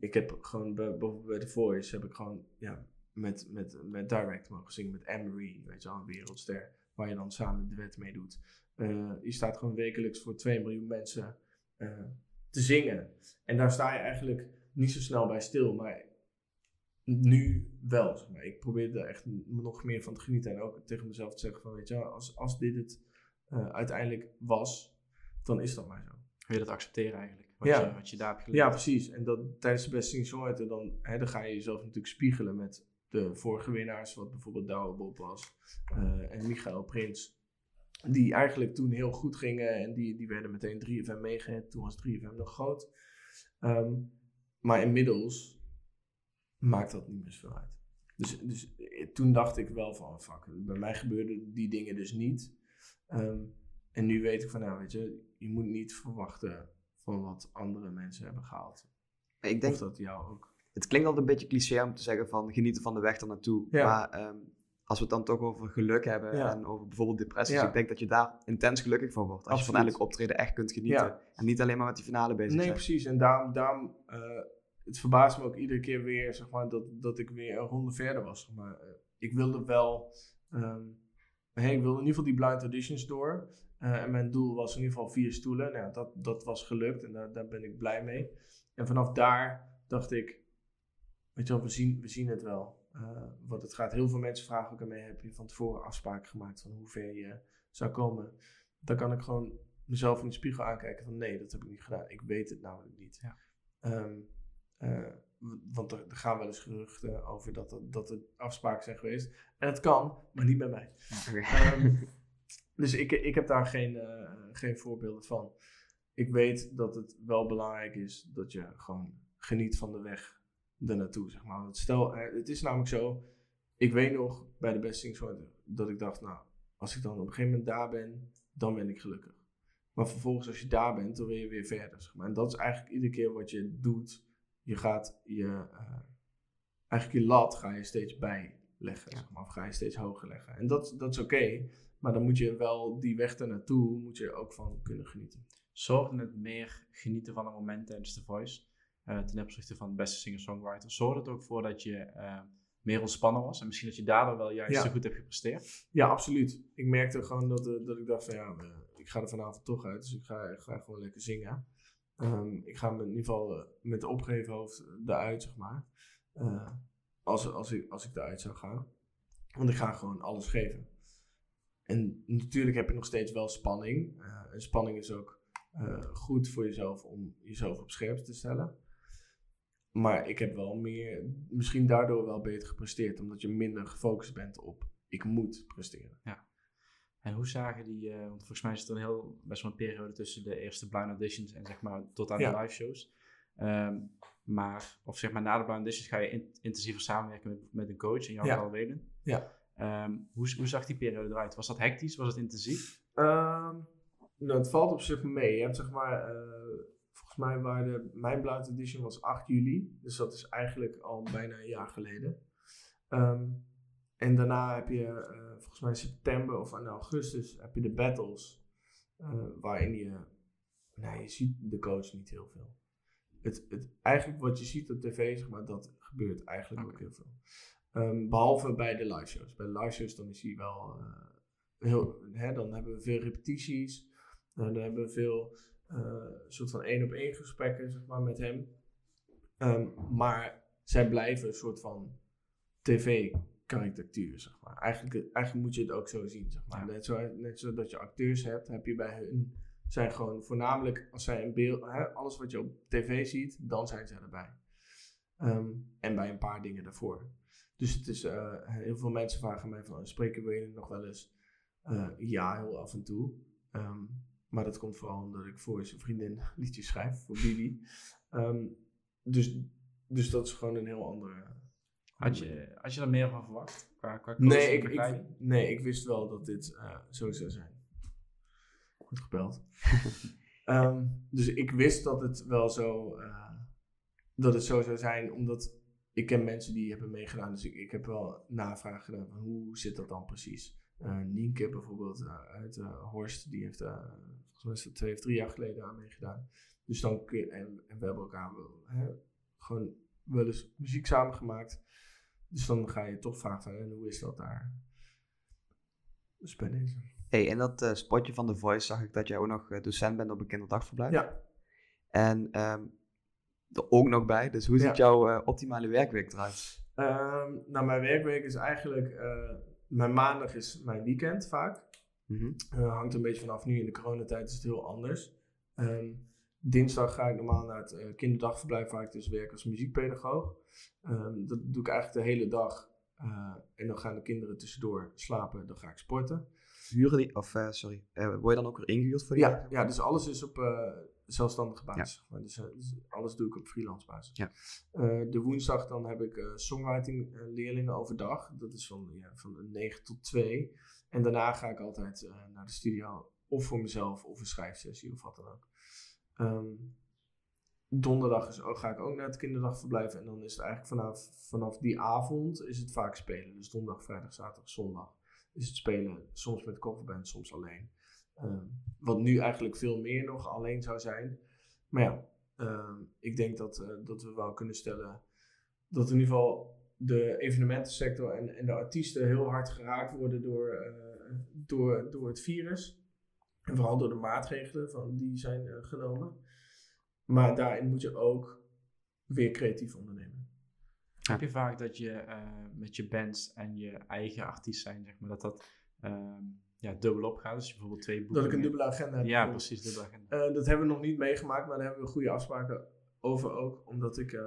Ik heb gewoon, bij- bijvoorbeeld bij The Voice, heb ik gewoon, ja, met, met, met Direct mogen zingen, met Emery, weet je wel, een wereldster, waar je dan samen de wet mee doet. Eh, je staat gewoon wekelijks voor 2 miljoen mensen eh, te zingen. En daar sta je eigenlijk niet zo snel bij stil, maar nu wel. Zeg maar. Ik probeer er echt nog meer van te genieten en ook tegen mezelf te zeggen van, weet je, als, als dit het eh, uiteindelijk was, dan is dat maar zo. Wil je dat accepteren eigenlijk? Wat, Ja. je, wat je daar hebt geleerd. Ja, precies. En dat, tijdens de beste Sing Songwriter, dan, hè, dan ga je jezelf natuurlijk spiegelen met de vorige winnaars, wat bijvoorbeeld Douwe Bob was eh, en Michael Prins. Die eigenlijk toen heel goed gingen en die, die werden meteen 3FM meegehad. Toen was 3FM nog groot. Ehm, maar inmiddels maakt dat niet meer zoveel uit. Dus, dus eh, toen dacht ik wel van, fuck, bij mij gebeurden die dingen dus niet. Ehm, en nu weet ik van, nou weet je, je moet niet verwachten van wat andere mensen hebben gehaald. Ik denk, of dat jou ook. het klinkt altijd een beetje cliché om te zeggen van genieten van de weg ernaartoe. Ja. Maar ehm, als we het dan toch over geluk hebben Ja. en over bijvoorbeeld depressies, Ja. ik denk dat je daar intens gelukkig van wordt. Als je van elk optreden echt kunt genieten. Ja. En niet alleen maar met die finale bezig Nee, zijn. precies. En daarom, daarom eh, het verbaast me ook iedere keer weer, zeg maar, dat, dat ik weer een ronde verder was. Zeg maar. Eh, ik wilde wel, ehm, hey, ik wilde in ieder geval die blind auditions door. Eh, en mijn doel was in ieder geval vier stoelen. Nou, dat, dat was gelukt en daar, daar ben ik blij mee. En vanaf daar dacht ik, weet je wel, we zien, we zien het wel. Want het gaat, heel veel mensen vragen ook aan mij, heb je van tevoren afspraken gemaakt van hoe ver je zou komen? Dan kan ik gewoon mezelf in de spiegel aankijken van nee, dat heb ik niet gedaan. Ik weet het namelijk niet. Ja. Ehm, eh, want er, er gaan wel eens geruchten over dat, er- dat er afspraken zijn geweest. En het kan, maar niet bij mij. Ehm, *laughs* dus ik, ik heb daar geen, eh, geen voorbeelden van. Ik weet dat het wel belangrijk is dat je gewoon geniet van de weg ernaartoe, zeg maar. Stel, eh, het is namelijk zo, ik weet nog bij de Best Things dat ik dacht, nou, als ik dan op een gegeven moment daar ben, dan ben ik gelukkig. Maar vervolgens als je daar bent, dan wil je weer verder, zeg maar. En dat is eigenlijk iedere keer wat je doet. Je gaat je, eh, eigenlijk je lat ga je steeds bijleggen, Ja. zeg maar. Of ga je steeds hoger leggen. En dat, dat is oké, maar dan moet je wel die weg ernaartoe, moet je er ook van kunnen genieten. Zorgde het meer genieten van een moment tijdens The Voice, ten opzichte van de beste singer-songwriter, zorgde het ook voor dat je eh, meer ontspannen was en misschien dat je daardoor wel juist Ja. zo goed hebt gepresteerd? Ja, absoluut. Ik merkte gewoon dat, eh, dat ik dacht van ja, eh, ik ga er vanavond toch uit, dus ik ga, ik ga gewoon lekker zingen. Ehm, ik ga me in ieder geval eh, met de opgeheven hoofd eruit, zeg maar. Eh, als, als, ik, als ik eruit zou gaan. Want ik ga gewoon alles geven. En natuurlijk heb je nog steeds wel spanning. Eh, en spanning is ook eh, goed voor jezelf om jezelf op scherp te stellen. Maar ik heb wel meer, misschien daardoor wel beter gepresteerd, omdat je minder gefocust bent op ik moet presteren. En hoe zagen die, eh, want volgens mij zit er een heel, best wel een periode tussen de eerste blind auditions en zeg maar tot aan Ja. de live shows. Ehm, maar, of zeg maar na de blind auditions ga je in- intensiever samenwerken met, met een coach, in jouw Ja. Welen. Ja. Ehm, hoe, hoe zag die periode eruit? Was dat hectisch? Was het intensief? Ehm, nou, het valt op zich mee. Je hebt zeg maar, eh, volgens mij waren de, mijn Blind Edition was 8 juli. Dus dat is eigenlijk al bijna een jaar geleden. Ehm, en daarna heb je, eh, volgens mij in september of in augustus, heb je de battles. eh, waarin je, nou je ziet de coach niet heel veel. Het, het, eigenlijk wat je ziet op tv, zeg maar, dat gebeurt eigenlijk ook heel veel. Ehm, behalve bij de live shows. Bij de live shows dan is hij wel eh, heel, hè, dan hebben we veel repetities. Dan hebben we veel eh, soort van één op één gesprekken zeg maar, met hem. Ehm, maar zij blijven een soort van tv-karikatuur, zeg maar. Eigenlijk, eigenlijk moet je het ook zo zien, zeg maar. Ja. Net, zo, net zo dat je acteurs hebt, heb je bij hun... zijn gewoon voornamelijk, als zij een beeld... Hè, alles wat je op tv ziet, dan zijn zij erbij. Ehm, en bij een paar dingen daarvoor. Dus het is, uh, heel veel mensen vragen mij van, spreken we nog wel eens? Uh, ja, heel af en toe. Um, maar dat komt vooral omdat ik voor zijn vriendin liedjes schrijf, voor Billy. Um, dus, dus dat is gewoon een heel andere... Had je, had je er meer van verwacht? Qua, qua nee, ik, ik, nee, ik wist wel dat dit uh, zo zou zijn. Goed gebeld. um, *laughs* dus ik wist dat het wel zo, uh, dat het zo zou zijn, omdat ik ken mensen die hebben meegedaan. Dus ik, ik heb wel navraag gedaan van hoe zit dat dan precies? Uh, Nienke bijvoorbeeld uit Horst, die heeft mij twee of drie jaar geleden aan meegedaan. Dus dan kun je, en, en we hebben elkaar wel, hè, gewoon wel eens muziek samen gemaakt. Dus dan ga je toch vragen en hoe is dat daar? Dus bij deze. Hey, in dat uh, spotje van The Voice zag ik dat jij ook nog uh, docent bent op een kinderdagverblijf. Ja. En um, er ook nog bij, dus hoe ziet jouw uh, optimale werkweek eruit? Um, nou, mijn werkweek is eigenlijk, mijn maandag is mijn weekend vaak. Mm hangt een beetje vanaf. Nu in de coronatijd is het heel anders. Um, dinsdag ga ik normaal naar het uh, kinderdagverblijf waar ik dus werk als muziekpedagoog. Um, dat doe ik eigenlijk de hele dag. Uh, en dan gaan de kinderen tussendoor slapen. Dan ga ik sporten. Huren die, of uh, sorry, word je dan ook weer ingehuurd voor die? Ja, ja dus alles is op zelfstandige basis. Ja. Dus, dus, alles doe ik op freelance basis. Ja. de woensdag dan heb ik songwriting leerlingen overdag. Dat is van, ja, van 9 tot 2. En daarna ga ik altijd uh, naar de studio, of voor mezelf, of een schrijfsessie, of wat dan ook. Um, donderdag ga ik ook naar het kinderdagverblijf. En dan is het eigenlijk vanaf, vanaf die avond is het vaak spelen. Dus donderdag, vrijdag, zaterdag, zondag is het spelen. Soms met coverband, soms alleen. Um, wat nu eigenlijk veel meer nog alleen zou zijn. Maar ja, um, ik denk dat, uh, dat we wel kunnen stellen dat in ieder geval de evenementensector en, en de artiesten heel hard geraakt worden door, uh, door, door het virus. En vooral door de maatregelen van, die zijn uh, genomen. Maar daarin moet je ook weer creatief ondernemen. Heb je vaak dat je uh, met je bands en je eigen artiest zijn, zeg maar, dat dat uh, ja, dubbel opgaat? Dus je bijvoorbeeld twee boeken. Dat ik een dubbele agenda heb. Ja, precies, dubbele agenda. dat hebben we nog niet meegemaakt, maar daar hebben we goede afspraken over ook. Omdat ik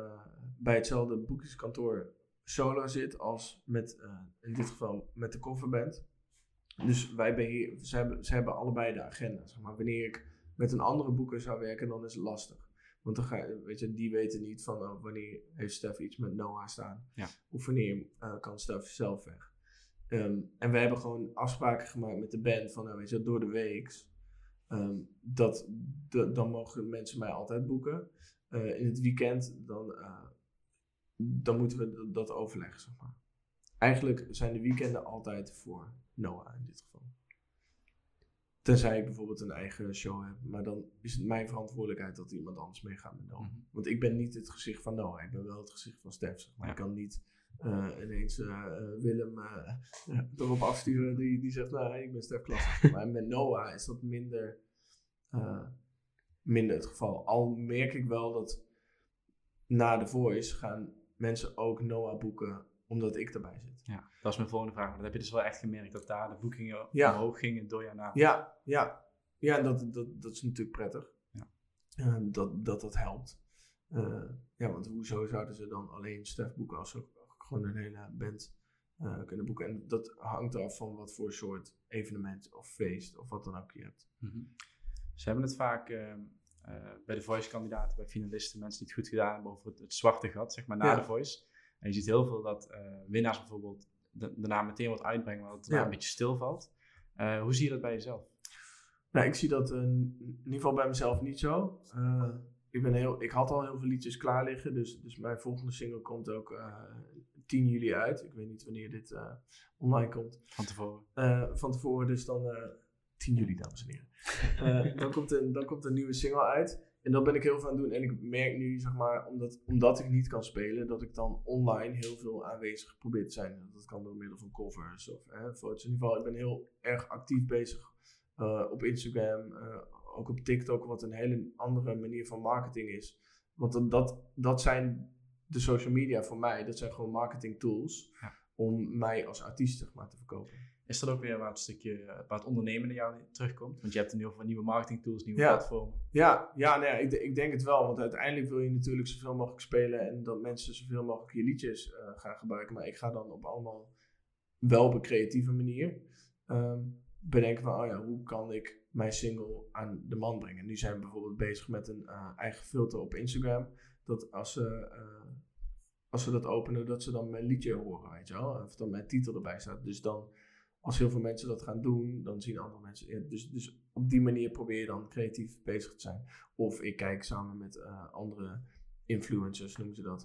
bij hetzelfde boekingskantoor solo zit als met, uh, in dit geval met de coverband. Dus wij beheer, ze, hebben, ze hebben allebei de agenda. Zeg maar. Wanneer ik met een andere boeker zou werken, dan is het lastig. Want dan ga weet je, die weten niet van oh, wanneer heeft Stef iets met Noah staan. Ja. Of wanneer uh, kan Stef zelf weg. Um, en we hebben gewoon afspraken gemaakt met de band van, nou, weet je, door de week. Um, dat, de, dan mogen mensen mij altijd boeken. Uh, in het weekend dan dan moeten we dat overleggen, zeg maar. Eigenlijk zijn de weekenden altijd voor Noah in dit geval. Tenzij ik bijvoorbeeld een eigen show heb. Maar dan is het mijn verantwoordelijkheid dat iemand anders meegaat met Noah. Mhm. Want ik ben niet het gezicht van Noah. Ik ben wel het gezicht van Stef. Zeg maar ik kan niet uh, ineens uh, Willem uh, *laughs* erop afsturen die, die zegt, nou, ik ben Stef Klasse. *laughs* maar met Noah is dat minder, minder het geval. Al merk ik wel dat na de Voice gaan mensen ook Noah boeken omdat ik erbij zit. Ja, dat is mijn volgende vraag. Maar dan heb je dus wel echt gemerkt dat daar de boekingen ja. omhoog gingen door jouw naam. Ja, ja. ja dat, dat, dat is natuurlijk prettig. Ja. Uh, dat, dat dat helpt. Uh, ja, want hoezo zouden ze dan alleen Stef boeken als ze gewoon een hele band uh, kunnen boeken? En dat hangt af van wat voor soort evenement of feest of wat dan ook je hebt. Mm -hmm. Ze hebben het vaak ehm, bij de voice-kandidaten, bij finalisten, mensen die het goed gedaan hebben over het, het zwarte gat, zeg maar, na de voice. En je ziet heel veel dat uh, winnaars bijvoorbeeld de, naam meteen wat uitbrengen, maar dat het ja. een beetje stilvalt. Uh, hoe zie je dat bij jezelf? Nou, ik zie dat in ieder geval bij mezelf niet zo. ik, ben heel, ik had al heel veel liedjes klaar liggen, dus, dus mijn volgende single komt ook 10 juli uit. Ik weet niet wanneer dit online komt. Van tevoren. van tevoren, dus dan 10 juli, dames en heren. Uh, *laughs* dan, komt een, dan komt een nieuwe single uit. En dat ben ik heel veel aan het doen. En ik merk nu, zeg maar, omdat, omdat ik niet kan spelen, dat ik dan online heel veel aanwezig probeer te zijn. Dat kan door middel van covers of hè, foto's. In ieder geval, ik ben heel erg actief bezig uh, op Instagram, uh, ook op TikTok, wat een hele andere manier van marketing is. Want dat, dat, dat zijn de social media voor mij, dat zijn gewoon marketing tools ja. om mij als artiest zeg maar, te verkopen. Is dat ook weer waar het stukje, eh, waar het ondernemen in jou terugkomt? Want je hebt in ieder geval nieuwe marketing tools, nieuwe Ja. platformen. Ja, ja, nou ja ik, ik denk het wel. Want uiteindelijk wil je natuurlijk zoveel mogelijk spelen en dat mensen zoveel mogelijk je liedjes eh, gaan gebruiken. Maar ik ga dan op allemaal wel op een creatieve manier ehm, bedenken van, oh ja, hoe kan ik mijn single aan de man brengen? Nu zijn we bijvoorbeeld bezig met een eh, eigen filter op Instagram. Dat als ze, als ze dat openen, dat ze dan mijn liedje horen, weet je wel. Of dan mijn titel erbij staat. Dus dan, als heel veel mensen dat gaan doen, dan zien andere mensen. ja, dus, dus op die manier probeer je dan creatief bezig te zijn. Of ik kijk samen met eh, andere influencers, noemen ze dat.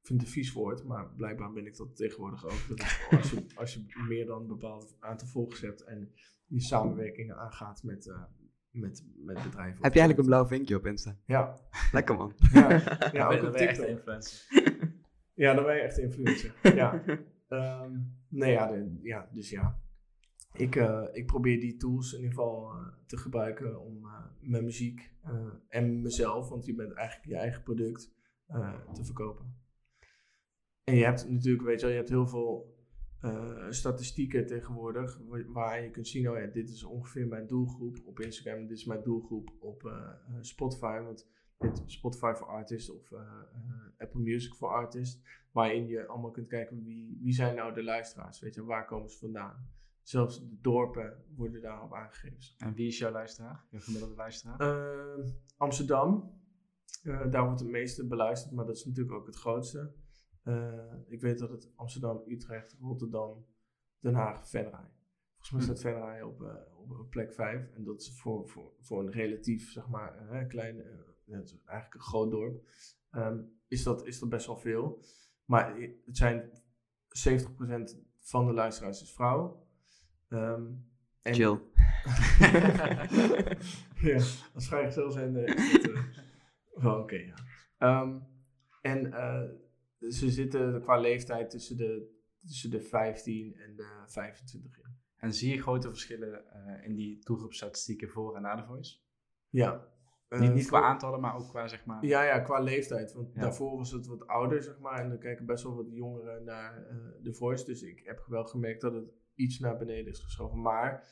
Ik vind het een vies woord, maar blijkbaar ben ik dat tegenwoordig ook. Dat als, je, *laughs* als je meer dan een bepaald aantal volgers hebt en je samenwerkingen aangaat met, eh, met, met bedrijven. Heb je eigenlijk een blauw vinkje op Insta? Ja, Lekker man. ja, ja *laughs* Ja, ook ben, op ben je echt influencer. Ja, dan ben je echt influencer. ja. *laughs* Ehm, nee, ja, de- ja, dus ja. Ik, eh, ik probeer die tools in ieder geval eh, te gebruiken om eh, mijn muziek en mezelf, want je bent eigenlijk je eigen product, te verkopen. En je hebt natuurlijk, weet je wel, je hebt heel veel statistieken tegenwoordig wa- waar je kunt zien, oh ja, dit is ongeveer mijn doelgroep op Instagram, dit is mijn doelgroep op Spotify, want dit Spotify voor Artists of Apple Music voor Artists, waarin je allemaal kunt kijken wie, wie zijn nou de luisteraars, weet je, waar komen ze vandaan. Zelfs de dorpen worden daarop aangegeven. En wie is jouw luisteraar? Jouw gemiddelde luisteraar? Eh, Amsterdam, eh, daar wordt het meeste beluisterd, maar dat is natuurlijk ook het grootste. Eh, ik weet dat het Amsterdam, Utrecht, Rotterdam, Den Haag, Venray. Volgens mij staat Venray op, eh, op, op plek 5. En dat is voor, voor, voor een relatief, zeg maar, klein, het is eigenlijk een groot dorp, ehm, is, dat, is dat best wel veel. Maar het zijn 70% van de luisteraars is vrouw. Ehm, en- Chill. *laughs* ja, als vrijgezel zijn eh, is dat eh, wel oké, ja. Ehm, en eh, ze zitten qua leeftijd tussen de, tussen de 15 en de 25 in. En zie je grote verschillen eh, in die doelgroepstatistieken voor en na de voice? Ja. Eh, niet niet qua voor- aantallen, maar ook qua zeg maar... Ja, ja, qua leeftijd. Want Ja. daarvoor was het wat ouder, zeg maar. En dan kijken best wel wat jongeren naar eh The Voice. Dus ik heb wel gemerkt dat het iets naar beneden is geschoven. Maar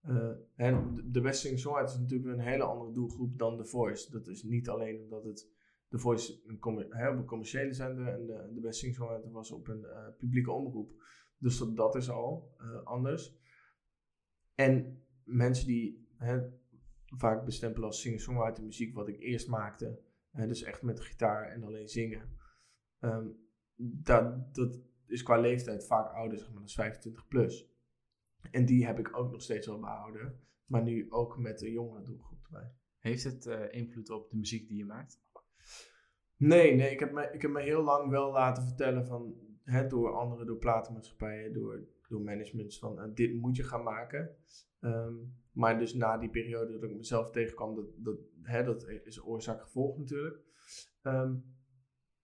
eh, hè, de- Best Sing is natuurlijk een hele andere doelgroep dan The Voice. Dat is niet alleen omdat het The Voice een hè, op een commerciële zender en de, de Best Sing Songwriter was op een eh, publieke omroep. Dus dat, dat is al eh, anders. En mensen die vaak bestempelen als singer-songwriter muziek, wat ik eerst maakte, dus echt met gitaar en alleen zingen. Ehm, dat, dat is qua leeftijd vaak ouder, zeg maar, is 25 plus. En die heb ik ook nog steeds wel behouden, maar nu ook met de jongere doelgroep erbij. Heeft het eh, invloed op de muziek die je maakt? Nee, nee, ik heb me, ik heb me heel lang wel laten vertellen van, hè, door anderen, door platenmaatschappijen, door, door managements van, eh, dit moet je gaan maken. Ehm, maar dus na die periode dat ik mezelf tegenkwam, dat, dat, hè, dat is oorzaak-gevolg natuurlijk, ehm,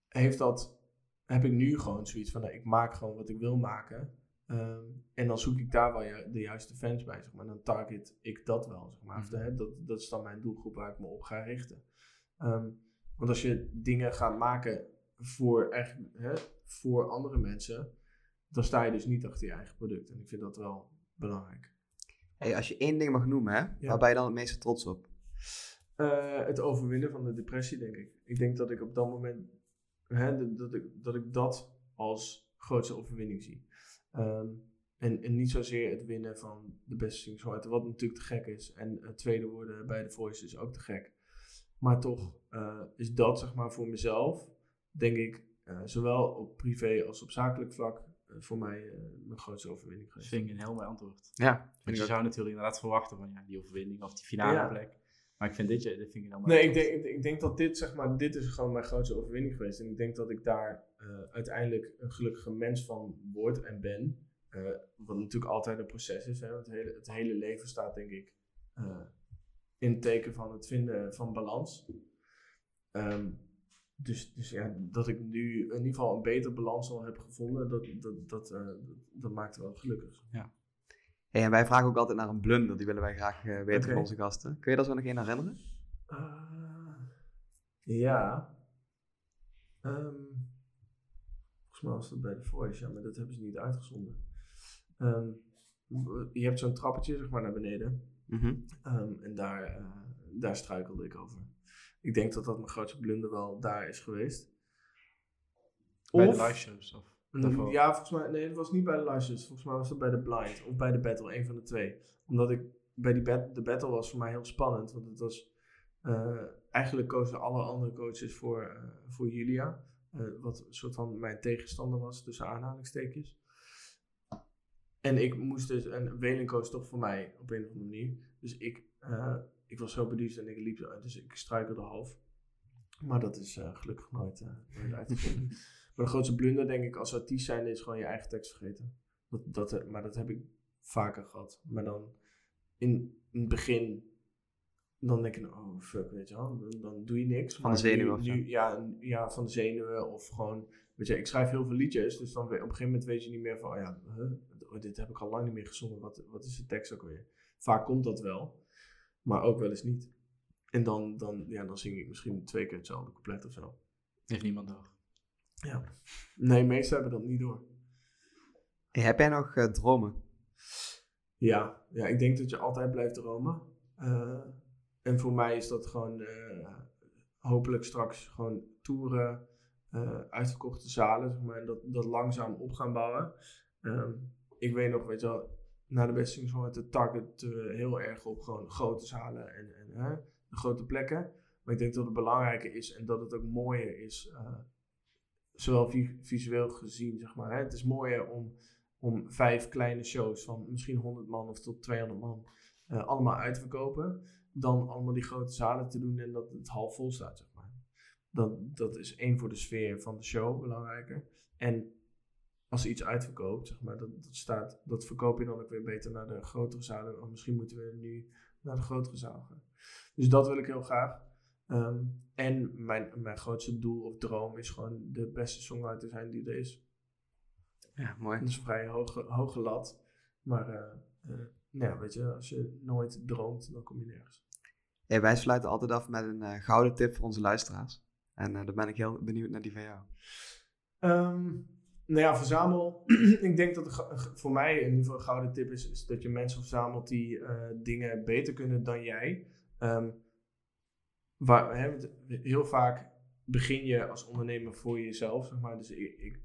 heeft dat, heb ik nu gewoon zoiets van, nou, ik maak gewoon wat ik wil maken. Ehm, en dan zoek ik daar wel ju- de juiste fans bij, zeg maar. Dan target ik dat wel, zeg maar. Of, Mhm. hè, dat, dat is dan mijn doelgroep waar ik me op ga richten. Ehm, want als je dingen gaat maken voor, echt, hè, voor andere mensen, dan sta je dus niet achter je eigen product. En ik vind dat wel belangrijk. Hey, als je één ding mag noemen, hè, waar ben je dan het meeste trots op? Eh, het overwinnen van de depressie, denk ik. Ik denk dat ik op dat moment, hè, dat, dat ik, dat ik dat als grootste overwinning zie. Ehm, en, en niet zozeer het winnen van de beste singer wat natuurlijk te gek is. En het tweede worden bij de Voice is ook te gek. Maar toch eh, is dat, zeg maar, voor mezelf, denk ik, eh, zowel op privé als op zakelijk vlak, eh, voor mij eh, mijn grootste overwinning Dat geweest. vind ik een heel mooi antwoord. Ja, Want je zou natuurlijk inderdaad verwachten van ja, die overwinning of die finale Ja. plek. Maar ik vind dit, dit vind ik een Nee, ik denk, ik denk dat dit, zeg maar, dit is gewoon mijn grootste overwinning geweest. En ik denk dat ik daar eh, uiteindelijk een gelukkige mens van word en ben. Eh, wat natuurlijk altijd een proces is. Hè? Het, hele, het hele leven staat, denk ik, eh, in het teken van het vinden van balans. Ehm, dus dus ja, dat ik nu Hey, en wij vragen ook altijd naar een blunder, die willen wij graag eh, weten van onze gasten. Kun je daar zo nog één herinneren? Ah, ja. Ehm, volgens mij was dat bij The Voice, ja, maar dat hebben ze niet uitgezonden. Ehm, je hebt zo'n trappetje zeg maar naar beneden. Mhm. Ehm, en daar, eh, daar struikelde ik over. Ik denk dat dat mijn grootste blunder wel daar is geweest. Bij Of- de live shows of daarvoor? Ja, volgens mij, nee, het was niet bij de livestreams. Volgens mij was het bij de blind of bij de battle, een van de twee. Omdat ik bij die bat- de battle was voor mij heel spannend, want het was eh, eigenlijk kozen alle andere coaches voor, eh, voor Julia, eh, wat een soort van mijn tegenstander was tussen aanhalingstekens. En ik moest dus, en Welen koos toch voor mij op een of andere manier. Dus ik, ik was zo beduusd en ik liep, zo- dus ik struikelde half. Maar dat is gelukkig nooit, nooit uitgekomen. *laughs* Maar de grootste blunder, denk ik, als artiest zijn, is gewoon je eigen tekst vergeten. Dat, dat, eh, maar dat heb ik vaker gehad. Maar dan in, in het begin, dan denk je, oh fuck, weet je wel, dan, dan doe je niks. Van de zenuwen nu- of zo. nu- ja, ja, van de zenuwen of gewoon, weet je, ik schrijf heel veel liedjes, dus dan op een gegeven moment weet je niet meer van, oh ja, huh, oh, dit heb ik al lang niet meer gezongen, wat, wat is de tekst ook weer? Vaak komt dat wel, maar ook wel eens niet. En dan, dan, ja, dan zing ik misschien twee keer hetzelfde couplet of zo. Heeft niemand door. Ja. Nee, meesten hebben dat niet door. Heb jij nog eh, dromen? Ja, ja, ik denk dat je altijd blijft dromen. Eh, en voor mij is dat gewoon eh, hopelijk straks gewoon toeren, uitverkochte zalen, zeg maar, en dat, dat langzaam op gaan bouwen. Ehm, ik weet nog, weet je wel, na de beste met de target heel erg op gewoon grote zalen en, en grote plekken. Maar ik denk dat het belangrijker is en dat het ook mooier is, zowel vi- visueel gezien, zeg maar. Hè. Het is mooier om om vijf kleine shows van misschien 100 man of tot 200 man eh, allemaal uit te verkopen. Dan allemaal die grote zalen te doen en dat het half vol staat, zeg maar. Dat, dat is één voor de sfeer van de show belangrijker. En als iets uitverkoopt, zeg maar, dat, dat, staat, dat verkoop je dan ook weer beter naar de grotere zalen. Of misschien moeten we nu naar de grotere zaal gaan. Dus dat wil ik heel graag. Ehm, en mijn, mijn grootste doel of droom is gewoon de beste songwriter zijn die er is. Ja, mooi. Dat is een vrij hoge, hoge lat. Maar eh, eh, nou ja, weet je, als je nooit droomt, dan kom je nergens. Hey, wij sluiten altijd af met een eh, gouden tip voor onze luisteraars. En eh dan ben ik heel benieuwd naar die van jou. Ehm, nou ja, verzamel. *clears throat* ik denk dat de voor mij in ieder geval een gouden tip is, is dat je mensen verzamelt die eh, dingen beter kunnen dan jij. Ehm, waar, hè, heel vaak begin je als ondernemer voor jezelf, zeg maar. Dus ik, ik,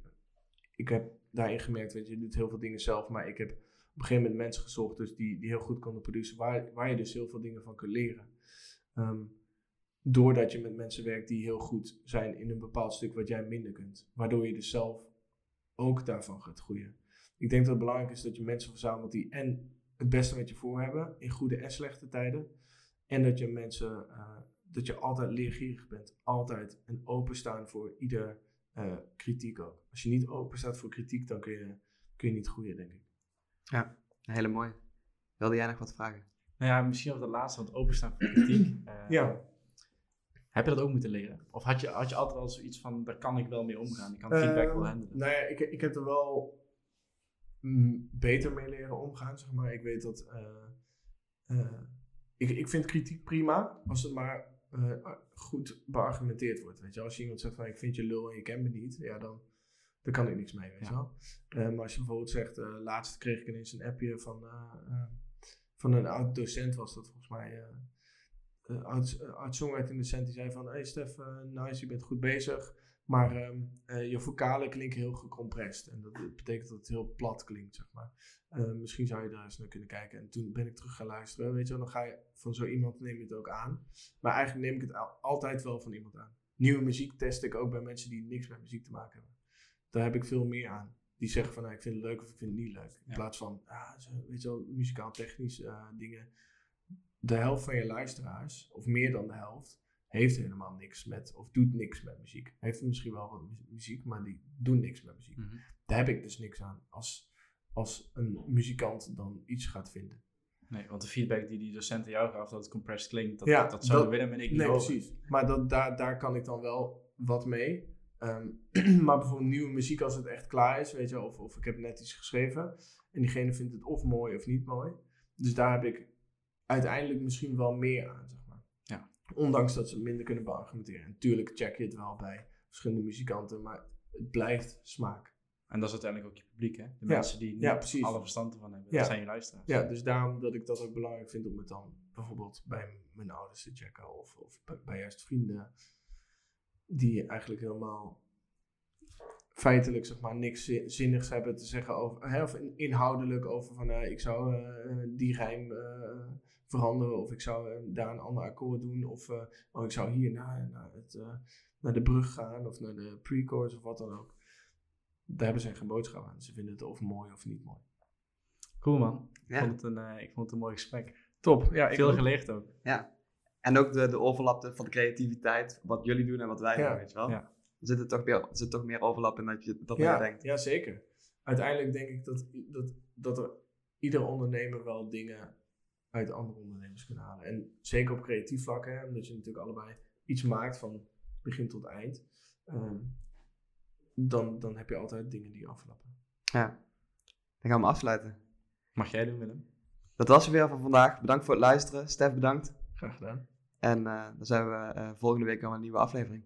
ik heb daarin gemerkt, weet je, je doet heel veel dingen zelf, maar ik heb op een gegeven moment mensen gezocht dus die, die heel goed konden produceren, waar, waar je dus heel veel dingen van kunt leren. Ehm, doordat je met mensen werkt die heel goed zijn in een bepaald stuk wat jij minder kunt. Waardoor je dus zelf ook daarvan gaat groeien. Ik denk dat het belangrijk is dat je mensen verzamelt die en het beste met je voor hebben in goede en slechte tijden. En dat je mensen, eh, dat je altijd leergierig bent. Altijd en openstaan voor ieder eh, kritiek ook. Als je niet open staat voor kritiek, dan kun je, kun je niet groeien, denk ik. Een hele mooie. Wilde jij nog wat vragen? Nou ja, misschien over dat laatste, want openstaan voor kritiek. *clears throat* Eh, Ja. Heb je dat ook moeten leren? Of had je, had je altijd al zoiets van, daar kan ik wel mee omgaan, ik kan feedback wel Ehm, handelen? Nou ja, ik, ik heb er wel mm, beter mee leren omgaan, zeg maar. Ik weet dat... eh, eh, ik, ik vind kritiek prima, als het maar eh, goed beargumenteerd wordt, weet je. Als je iemand zegt van, ik vind je lul en je kent me niet, ja, dan, dan kan ik niks mee, weet je Ja. wel. Eh, maar als je bijvoorbeeld zegt, eh, laatst kreeg ik ineens een appje van, van een oud docent, was dat volgens mij... eh, eh, oud, uh, oud songwriting docent die zei van, hey Stef, nice, je bent goed bezig. Maar ehm, eh, je vocalen klinken heel gecompressed. En dat betekent dat het heel plat klinkt, zeg maar. Eh, misschien zou je daar eens naar kunnen kijken. En toen ben ik terug gaan luisteren. Weet je wel, dan ga je van zo iemand neem je het ook aan. Maar eigenlijk neem ik het al- altijd wel van iemand aan. Nieuwe muziek test ik ook bij mensen die niks met muziek te maken hebben. Daar heb ik veel meer aan. Die zeggen van, nou, ik vind het leuk of ik vind het niet leuk. In Ja. plaats van, ah, zo, weet je wel, muzikaal technisch eh, dingen. De helft van je luisteraars, of meer dan de helft, heeft helemaal niks met, of doet niks met muziek. Heeft misschien wel wat mu- muziek, maar die doen niks met muziek. Mhm. Daar heb ik dus niks aan als, als een muzikant dan iets gaat vinden. Nee, want de feedback die die docenten jou gaf, dat het compressed klinkt, dat, Ja, dat dat- Willem en ik niet Nee, horen. precies. Maar dat, daar, daar kan ik dan wel wat mee. Ehm, *clears throat* maar bijvoorbeeld nieuwe muziek als het echt klaar is, weet je, of, of ik heb net iets geschreven en diegene vindt het of mooi of niet mooi. Dus daar heb ik uiteindelijk misschien wel meer aan, zeg. Ondanks dat ze minder kunnen beargumenteren. En tuurlijk check je het wel bij verschillende muzikanten, maar het blijft smaak. En dat is uiteindelijk ook je publiek, hè? De Ja. mensen die niet Ja, alle verstand ervan hebben. Ja. Dat zijn je luisteraars. Ja, dus daarom dat ik dat ook belangrijk vind om het dan bijvoorbeeld bij mijn ouders te checken. Of, of bij, bij juist vrienden die eigenlijk helemaal feitelijk zeg maar niks zi- zinnigs hebben te zeggen over, hè, of in- inhoudelijk over van eh, ik zou eh, eh, die rijm veranderen of ik zou eh, daar een ander akkoord doen of eh, oh, ik zou hier naar, naar, het, eh, naar de brug gaan of naar de pre-chorus of wat dan ook. Daar hebben ze geen boodschap aan. Ze vinden het of mooi of niet mooi. Cool man. Ik, Ja. vond het een, eh, ik vond het een mooi gesprek. Top. Ja, ik Veel ook. geleerd ook. En ook de, de overlap van de creativiteit, wat jullie doen en wat wij Ja, doen, weet je wel. ja. Er zit er toch meer, er zit toch meer overlap in dat je dat ja, je denkt. Ja, zeker. Uiteindelijk denk ik dat, dat, dat er ieder ondernemer wel dingen uit andere ondernemers kunnen halen. En zeker op creatief vlak, hè, omdat je natuurlijk allebei iets maakt van begin tot eind. ehm, dan, dan heb je altijd dingen die overlappen. Ja. Dan gaan we afsluiten. Mag jij doen, Willem? Dat was het weer van vandaag. Bedankt voor het luisteren. Stef, bedankt. Graag gedaan. En eh, dan zijn we eh, volgende week aan een nieuwe aflevering.